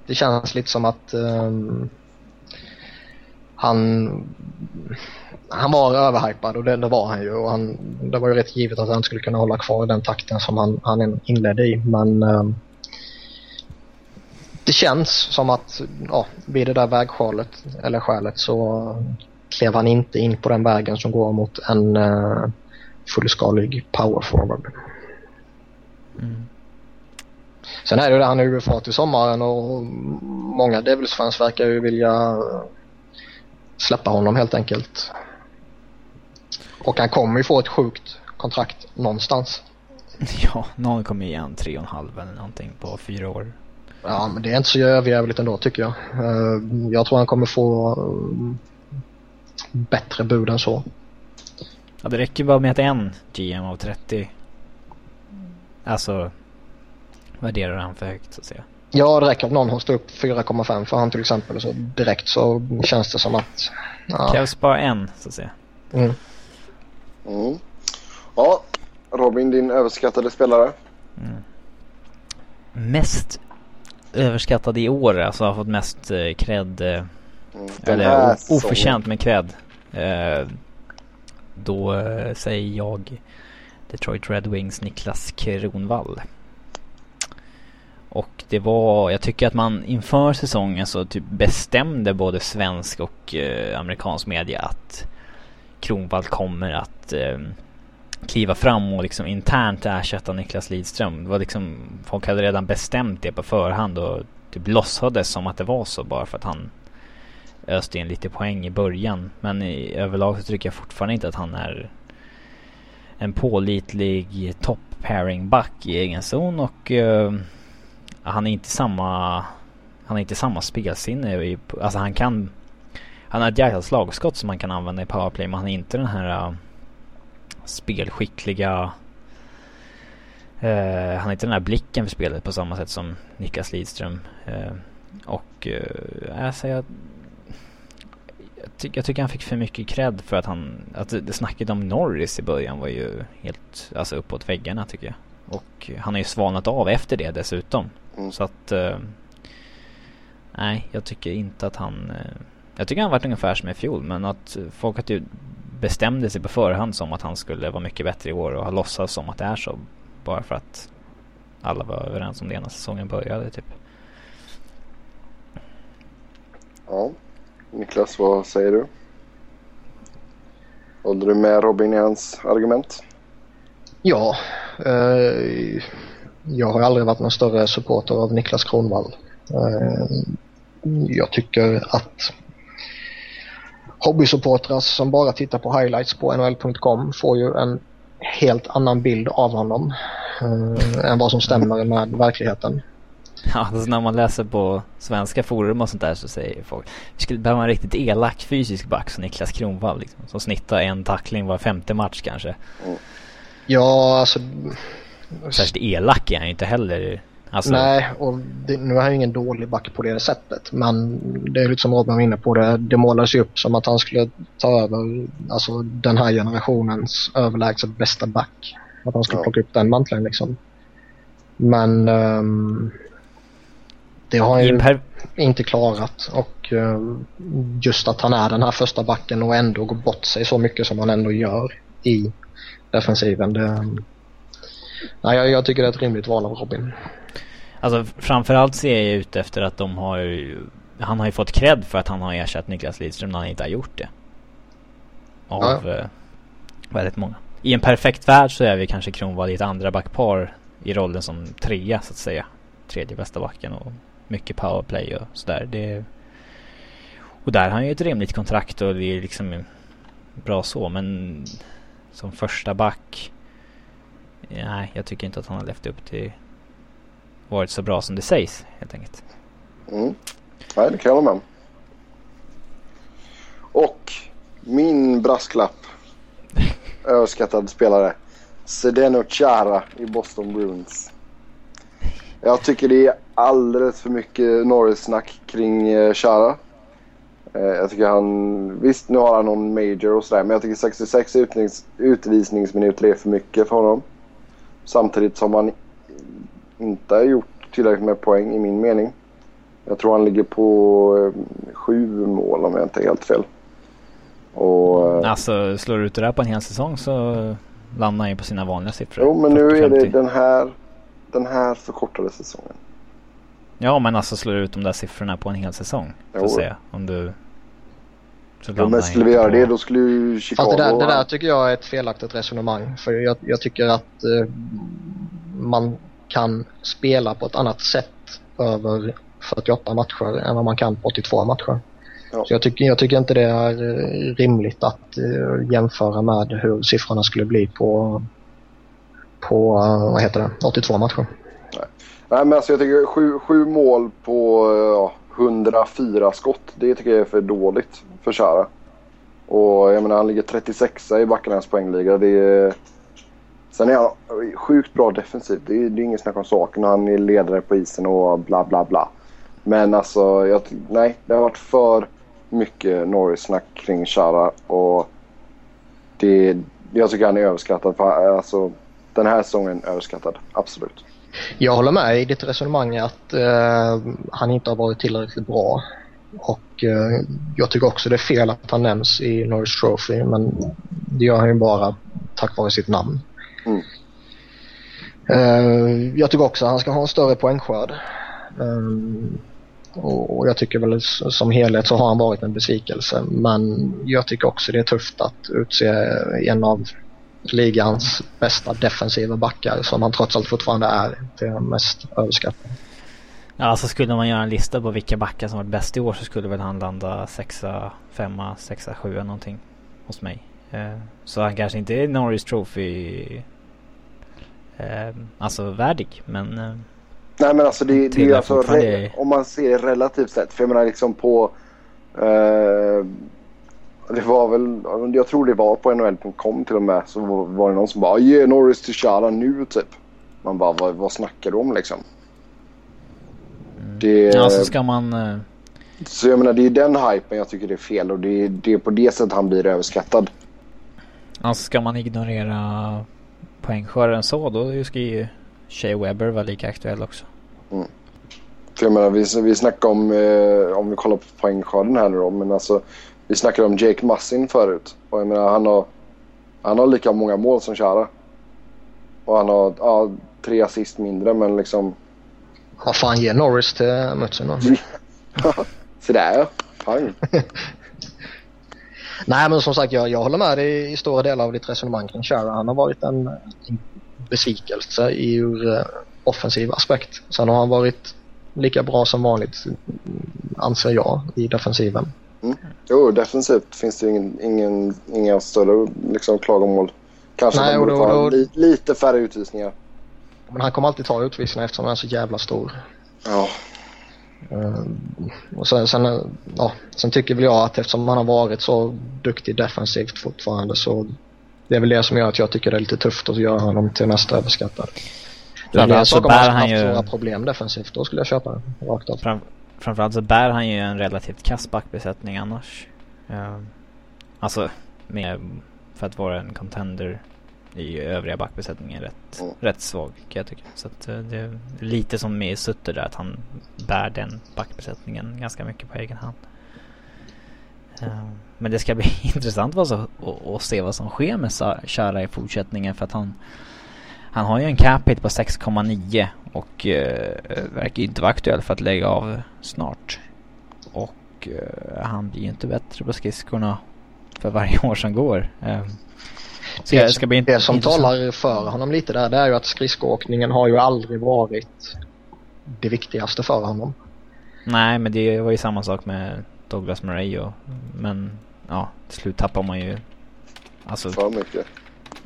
det känns lite som att um, han han var överhypad och det, det, var han ju. Och han, det var ju rätt givet att han skulle kunna hålla kvar i den takten som han, han inledde i. Men eh, det känns som att ja, vid det där vägskälet, eller skälet så klev han inte in på den vägen som går mot en eh, fullskalig power forward. Mm. Sen är det ju det, han är UFA till sommaren och många Devils-fans verkar ju vilja släppa honom helt enkelt. Och han kommer ju få ett sjukt kontrakt någonstans. Ja, någon kommer ge han tre och en halv eller någonting på fyra år. Ja, men det är inte så överjävligt ändå tycker jag. Eh, jag tror han kommer få eh, bättre bud än så. Ja, det räcker bara med att en GM av 30 alltså värderar han för högt så att säga. Ja, det räcker att någon hostar upp 4,5 för han till exempel. Så direkt så känns det som att... Ja. Krävs bara en så att säga. Mm. Mm. Ja, Robin din överskattade spelare? Mm. mest överskattade i år, alltså har fått mest eh, cred. Eh, Mm. Eller oförtjänt med cred. Eh, då eh, säger jag Detroit Red Wings Niklas Kronwall. Och det var, jag tycker att man inför säsongen så typ bestämde både svensk och eh, amerikansk media att Kronwall kommer att eh, kliva fram och liksom internt ersätta Niklas Lidström. Det var liksom, folk hade redan bestämt det på förhand och typ låtsades som att det var så bara för att han öste in lite poäng i början. Men i överlag så tycker jag fortfarande inte att han är en pålitlig top pairing back i egen zon och eh, han är inte samma han är inte samma spelsinne. i- Alltså han kan han har ett jäkla slagskott som man kan använda i powerplay men han är inte den här uh, spelskickliga eh, han har inte den här blicken för spelet på samma sätt som Niklas Lidström. Eh, och uh, alltså jag, jag, ty- jag tycker han fick för mycket cred för att han, att det, det snacket om Norris i början var ju helt, alltså uppåt väggarna tycker jag. Och han har ju svalnat av efter det dessutom. Mm. Så att, eh, nej jag tycker inte att han, eh, jag tycker han varit ungefär som i fjol men att folk att ju bestämde sig på förhand som att han skulle vara mycket bättre i år och har låtsats som att det är så. Bara för att alla var överens om det när säsongen började typ. Ja. Niklas, vad säger du? Håller du med Robin i hans argument? Ja, eh, jag har aldrig varit någon större supporter av Niklas Kronwall. Eh, jag tycker att hobbysupportrar som bara tittar på highlights på nhl.com får ju en helt annan bild av honom eh, än vad som stämmer med verkligheten. Ja, alltså när man läser på svenska forum och sånt där så säger folk Vi skulle behöva en riktigt elak fysisk back som Niklas Kronwall liksom, Som snittar en tackling var femte match kanske. Ja, alltså... Särskilt elak är han ju inte heller. Alltså, Nej, och det, nu är han ju ingen dålig back på det sättet. Men det är lite som Robin var inne på det. Det målades ju upp som att han skulle ta över alltså, den här generationens överlägset bästa back. Att han skulle Ja. plocka upp den manteln liksom. Men ehm, det har han ju per- inte klarat. Och ehm, just att han är den här första backen och ändå går bort sig så mycket som han ändå gör i defensiven. Det, nej, jag, jag tycker det är ett rimligt val av Robin. Alltså framförallt ser jag ut efter att de har Han har ju fått cred för att han har ersatt Niklas Lidström när han inte har gjort det. Av Ja. eh, väldigt många. I en perfekt värld så är vi kanske Kronwall i ett andra backpar i rollen som trea så att säga. Tredje bästa backen och mycket powerplay och sådär. Det, och där har han ju ett rimligt kontrakt och det är liksom bra så men som första back Nej, jag tycker inte att han har levt upp till varit så bra som det sägs helt enkelt. Mm. Nej, det kan jag hålla med. Och min brasklapp. Överskattad spelare. Zdeno Chara i Boston Bruins. Jag tycker det är alldeles för mycket Norris-snack kring eh, Chara. Eh, Jag tycker han... Visst, nu har han någon major och sådär. Men jag tycker 66 utnings, utvisningsminuter är för mycket för honom. Samtidigt som han inte har gjort tillräckligt med poäng i min mening. Jag tror han ligger på eh, sju mål om jag inte är helt fel. Och, eh, Alltså slår du ut det där på en hel säsong så landar han ju på sina vanliga siffror. jo, men nu är det 40-50. den här, den här förkortade säsongen. Ja men alltså slår du ut de där siffrorna på en hel säsong. Så att säga. Om du... Så Ja, men skulle vi göra det då skulle ju Chicago... Fast det där, det där tycker jag är ett felaktigt resonemang. För jag, jag tycker att eh, man kan spela på ett annat sätt över 48 matcher än vad man kan på 82 matcher. Ja. Så jag tycker, jag tycker inte det är eh, rimligt att eh, jämföra med hur siffrorna skulle bli på, på eh, vad heter det, 82 matcher. Nej, men alltså jag tycker sju, sju mål på ja, 104 skott. Det tycker jag är för dåligt för Chara. Och jag menar han ligger 36 i backarnas poängliga. Det är... Sen är han sjukt bra defensivt. Det är, det är inget snack om saken. Han är ledare på isen och bla bla bla. Men alltså, jag, nej. Det har varit för mycket Norris-snack kring Chara. Och det, jag tycker han är överskattad. För, alltså, den här säsongen överskattad. Absolut. Jag håller med i ditt resonemang att uh, han inte har varit tillräckligt bra. Och uh, jag tycker också det är fel att han nämns i Norris Trophy men det gör han ju bara tack vare sitt namn. Mm. Eh, jag tycker också att han ska ha en större poängskörd. Um, och jag tycker väl som helhet så har han varit en besvikelse. Men jag tycker också det är tufft att utse en av ligans bästa defensiva backar som han trots allt fortfarande är till mest överskattade. Ja, alltså skulle man göra en lista på vilka backar som varit bäst i år så skulle väl han landa sexa, femma, sexa, sjua någonting hos mig. Eh, så han kanske inte är Norris Trophy eh, alltså värdig men eh, Nej men alltså det, det är alltså re, om man ser det relativt sett. För jag menar liksom på eh, det var väl, jag tror det var på NHL.com till och med så var det någon som bara ge Norris till Chala nu typ. Man bara vad, vad snackar du om liksom? Mm. Det, ja så ska man... Uh... Så jag menar det är den hypen jag tycker det är fel och det är, det är på det sättet han blir överskattad. Alltså ska man ignorera poängsköraren så då ska ju Shea Webber var lika aktuell också. Mm. För jag menar, vi, vi snackade om, eh, om vi kollar på poängskörden här nu då, men alltså vi snackade om Jake Massin förut. Och jag menar, han har, han har lika många mål som Chara. Och han har ja, tre assist mindre, men liksom... Vad fan, ge Norris till Mutsen då. Se där ja. Pang. Nej men som sagt jag, jag håller med dig i stora delar av ditt resonemang kring Chara. Han har varit en, en besvikelse ur uh, offensiv aspekt. Sen har han varit lika bra som vanligt anser jag i defensiven. Mm. Jo, defensivt finns det ingen, ingen, inga större liksom, klagomål. Kanske Nej, borde ta då, li, lite färre utvisningar. Men han kommer alltid ta utvisningar eftersom han är så jävla stor. Ja. Och sen, sen, ja, sen tycker väl jag att eftersom han har varit så duktig defensivt fortfarande så det är väl det som gör att jag tycker det är lite tufft att göra honom till nästa överskattad. Det är en sak om han haft ju... några problem defensivt, då skulle jag köpa den rakt av. Fram, framförallt så bär han ju en relativt kass backbesättning annars. Uh, alltså, med, för att vara en contender i övriga backbesättningen rätt, mm. rätt svag kan jag tycka. Så att uh, det är lite som med Sutter där, att han bär den backbesättningen ganska mycket på egen hand. Uh, men det ska bli intressant att, att se vad som sker med Chara i fortsättningen för att han han har ju en cap hit på 6,9 och eh, verkar inte vara aktuell för att lägga av snart. Och eh, han blir ju inte bättre på skridskorna för varje år som går. Eh, så det, ska bli det som talar för honom lite där det är ju att skridskoåkningen har ju aldrig varit det viktigaste för honom. Nej men det var ju samma sak med Douglas Murray och, men ja till slut tappar man ju alltså, För mycket.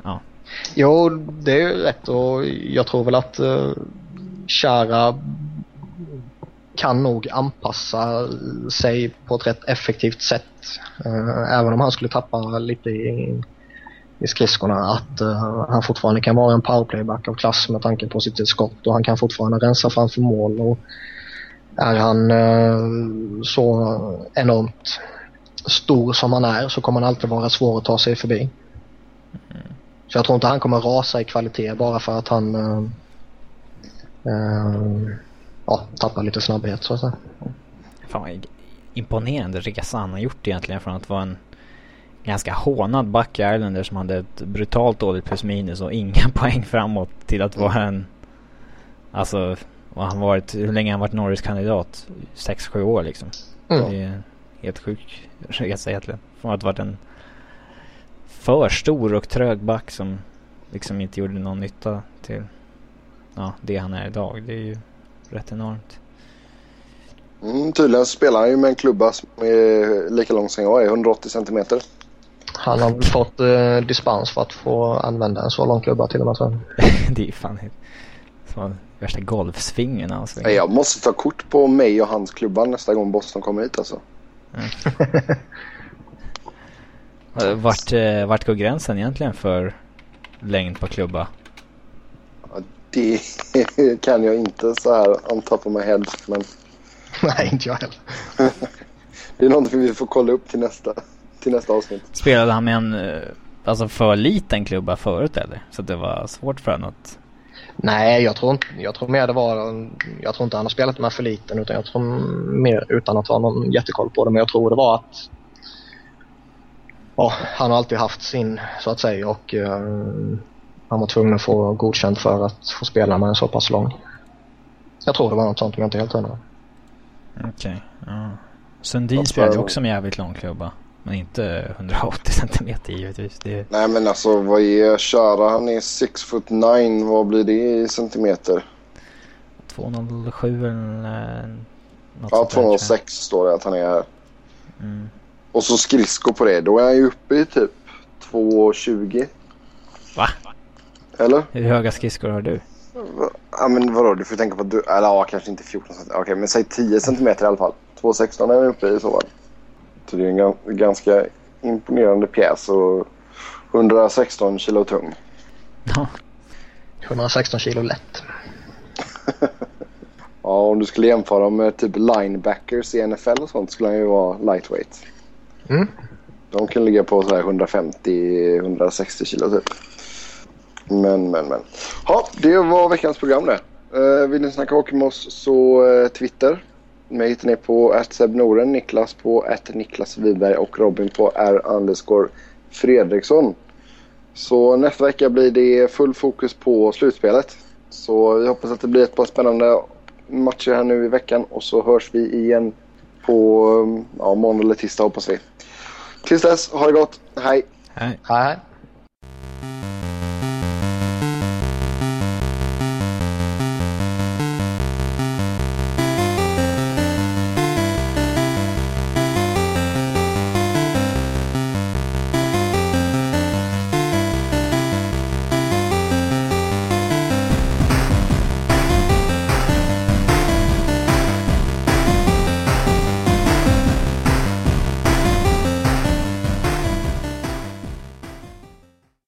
Ja. Jo, det är ju rätt och jag tror väl att uh, Chara kan nog anpassa sig på ett rätt effektivt sätt. Uh, även om han skulle tappa lite i, i skridskorna. Att uh, han fortfarande kan vara en powerplayback av klass med tanke på sitt skott och han kan fortfarande rensa framför mål. Och är han uh, så enormt stor som han är så kommer han alltid vara svår att ta sig förbi. Mm. Så jag tror inte han kommer rasa i kvalitet bara för att han uh, uh, ja, tappar lite snabbhet så att säga. Fan vad imponerande resa han har gjort egentligen från att vara en ganska hånad back i Islander som hade ett brutalt dåligt plus minus och inga poäng framåt till att vara en Alltså vad han varit, hur länge har han varit Norris kandidat? 6-7 år liksom. Mm. Det är helt sjuk resa egentligen. Från att ha varit en för stor och trög back som liksom inte gjorde någon nytta till ja, det han är idag. Det är ju rätt enormt. Mm, tydligen spelar han ju med en klubba som är lika lång som jag är, 180 centimeter. Han har väl fått eh, dispens för att få använda en så lång klubba till och med. Så. det är fan som värsta golfsvingen han. Jag måste ta kort på mig och hans klubba nästa gång Boston kommer hit alltså. Mm. Vart, eh, vart går gränsen egentligen för längd på klubba? det kan jag inte så här on top of my head. Men... Nej, inte jag heller. det är någonting vi får kolla upp till nästa, till nästa avsnitt. Spelade han med en uh, alltså för liten klubba förut eller? Så det var svårt för honom att... Nej, jag tror, inte, jag tror mer det var... Jag tror inte han har spelat med för liten utan jag tror mer utan att ha någon jättekoll på det. Men jag tror det var att... Ja, han har alltid haft sin så att säga och uh, han var tvungen att få godkänt för att få spela med en så pass lång. Jag tror det var något sånt om jag inte är helt hundra. Okej, okay, ja. Sundin spelade också med jävligt lång klubba. Men inte 180 centimeter givetvis. Det... Nej men alltså vad är Köra? Han är 6 foot 9. Vad blir det i centimeter? 207 eller något Ja 206 står det att han är här. Mm. Och så skridsko på det. Då är han ju uppe i typ 2,20. Va? Eller? Hur höga skridskor har du? Ja men vadå du får tänka på att du, eller ja kanske inte 14 cm. Okej men säg 10 cm i alla fall. 2,16 är han uppe i så fall. Så det är en ganska imponerande pjäs och 116 kilo tung. Ja. 116 kilo lätt. ja, om du skulle jämföra med typ linebackers i NFL och sånt skulle han ju vara lightweight. Mm. De kan ligga på 150-160 kilo typ. Men, men, men. Ja, det var veckans program det. Uh, vill ni snacka hockey med oss så uh, Twitter mig hittar ni på Noren, Niklas på Niklas Wiberg och Robin på R underscore Fredriksson. Så nästa vecka blir det full fokus på slutspelet. Så vi hoppas att det blir ett par spännande matcher här nu i veckan och så hörs vi igen på ja, måndag eller tisdag hoppas vi. Tills dess, ha det gott. Hej! Hej! hej.